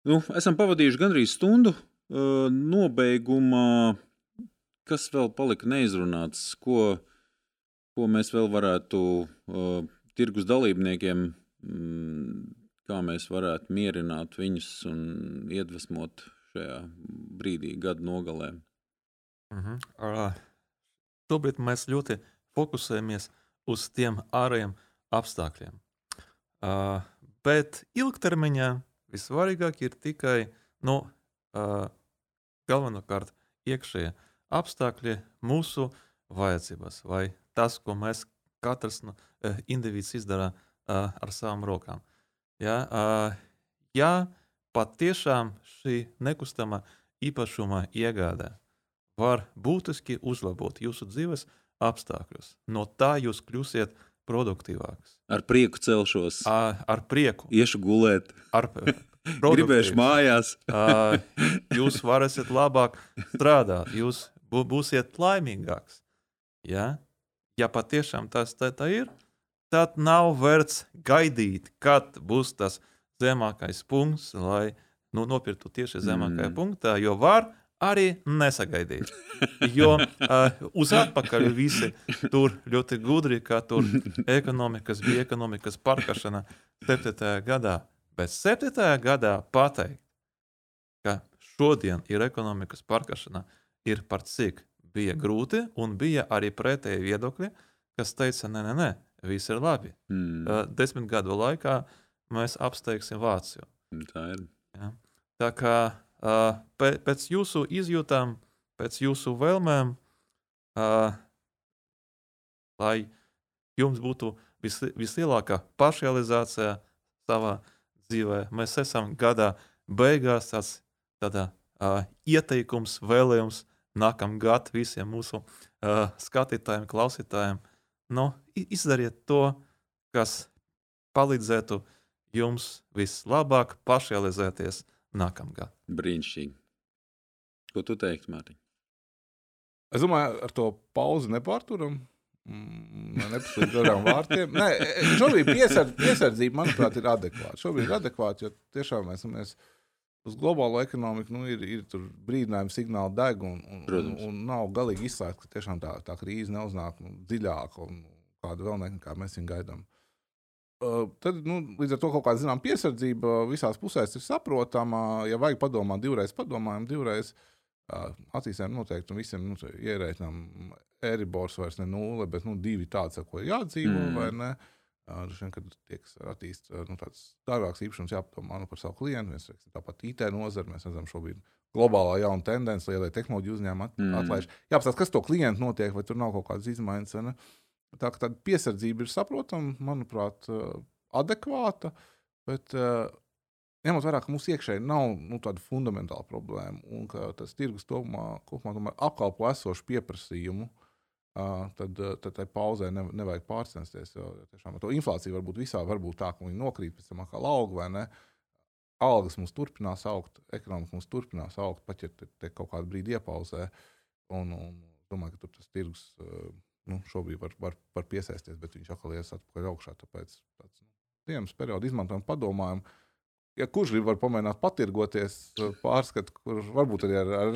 Nu, esam pavadījuši gandrīz stundu. Uh, nobeigumā, kas vēl palika neizrunāts, ko, ko mēs vēl varētu uh, tirgus dalībniekiem, mm, kā mēs varētu mierināt viņus un iedvesmot šajā brīdī, gada nogalē. Uh -huh. uh, šobrīd mēs ļoti fokusējamies uz tiem ārējiem apstākļiem. Uh, bet ilgtermiņā vissvarīgāk ir tikai nu, uh, galvenokārt iekšējie apstākļi, mūsu vajadzības, vai tas, ko mēs katrs no, uh, indivīds izdara uh, ar savām rokām. Ja, uh, ja patiešām šī nekustamā īpašuma iegāde var būtiski uzlabot jūsu dzīves apstākļus. No tā jūs kļūsiet produktīvāks. Ar prieku celšos. Ar, ar prieku. Iešu gulēt. Ar, [LAUGHS] Gribēšu mājās. [LAUGHS] jūs varēsiet labāk strādāt, jūs būsiet laimīgāks. Ja, ja patiešām tas tā, tā ir, tad nav vērts gaidīt, kad būs tas zemākais punkts, lai nu, nopirktu tieši zemākajā mm. punktā, jo var arī nesagaidīt. Jo uh, uz atpakaļ visi tur ļoti gudri, ka tur ekonomikas bija ekonomikas pārkašana 7. gadā. Bet 7. gadā pateikt, ka šodien ir ekonomikas pārkašana, ir par cik bija grūti, un bija arī pretēji viedokļi, kas teica, nē, nē, nē viss ir labi. Mm. Uh, desmit gadu laikā mēs apsteigsim Vāciju. Tā ir. Ja? Tā kā uh, pēc jūsu izjūtām, pēc jūsu vēlmēm, uh, lai jums būtu vis, vislielākā pašrealizācija savā dzīvē, mēs esam gadā beigās tāds tādā, uh, ieteikums, vēlējums nākamā gada visiem mūsu uh, skatītājiem, klausītājiem. Nu, izdariet to, kas palīdzētu jums vislabāk pašrealizēties nākamgad. Brīnišķīgi. Ko tu teiktu, Mārtiņ? Es domāju, ar to pauzi nepārturam. Mm, Nepastāvīgi garām vārtiem. Nē, šobrīd piesardz, piesardzība, manuprāt, ir adekvāta. Šobrīd ir adekvāta, jo tiešām mēs esam uz globālo ekonomiku, nu, ir, ir brīdinājumi, signāli deg, un, un, un, un nav galīgi izslēgts, ka tiešām tā, tā krīze neuznāk nu, dziļāk un kādu vēl nekā mēs viņu gaidām. Tad, nu, līdz ar to kaut kāda zināmā piesardzība visās pusēs ir saprotama. Ja vajag padomāt, divreiz padomājam, divreiz attīstām noteikti, visiem nu, ierēķinām Eribors vairs ne nulle, bet nu, divi tādi, ko ir jādzīvo, mm. vai ne? Vien, kad tiek attīstīts nu, tāds dārgāks īpašums, jāpadomā nu, par savu klientu. Mēs redzam, tāpat IT nozare, mēs redzam šobrīd globālā jauna tendence, lielie tehnoloģiju uzņēmumi at, mm. atlaiž. Jāapstāsta, kas to klientu notiek, vai tur nav kaut kādas izmaiņas. Tā kā tāda piesardzība ir saprotama, manuprāt, adekvāta, bet ņemot vērā, ka mums iekšēji nav nu, tāda fundamentāla problēma un ka tas tirgus tomā, kopumā apkalpo esošu pieprasījumu, tad, tad tai pauzē ne, nevajag pārcensties. Jo tiešām ar to inflāciju var būt visā, var būt tā, ka viņi nokrīt pēc tam atkal auga vai ne. Algas mums turpinās augt, ekonomika mums turpinās augt, pat ja te, te kaut kādu brīdi iepauzē. Un, un domāju, ka tur tas tirgus nu, šobrīd var, var, var piesaisties, bet viņš atkal ies atpakaļ augšā. Tāpēc tāds nu, dienas periodu izmantojam, padomājam. Ja kurš grib, var pamēģināt patirgoties, pārskatīt, kur varbūt arī ar, ar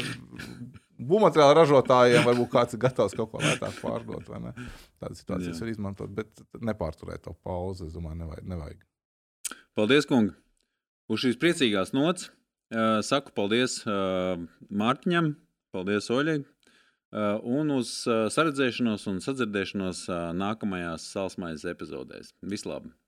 būvmateriālu ražotājiem, varbūt kāds ir gatavs kaut ko lētāk pārdot. Tādas situācijas var izmantot, bet nepārturēt to pauzi. Es domāju, nevajag. nevajag. Paldies, kungi! Uz šīs priecīgās nots saku paldies Mārtiņam, paldies Oļai, Uh, un uz uh, saredzēšanos un sadzirdēšanos uh, nākamajās salsmaiņas epizodēs. Vislabāk!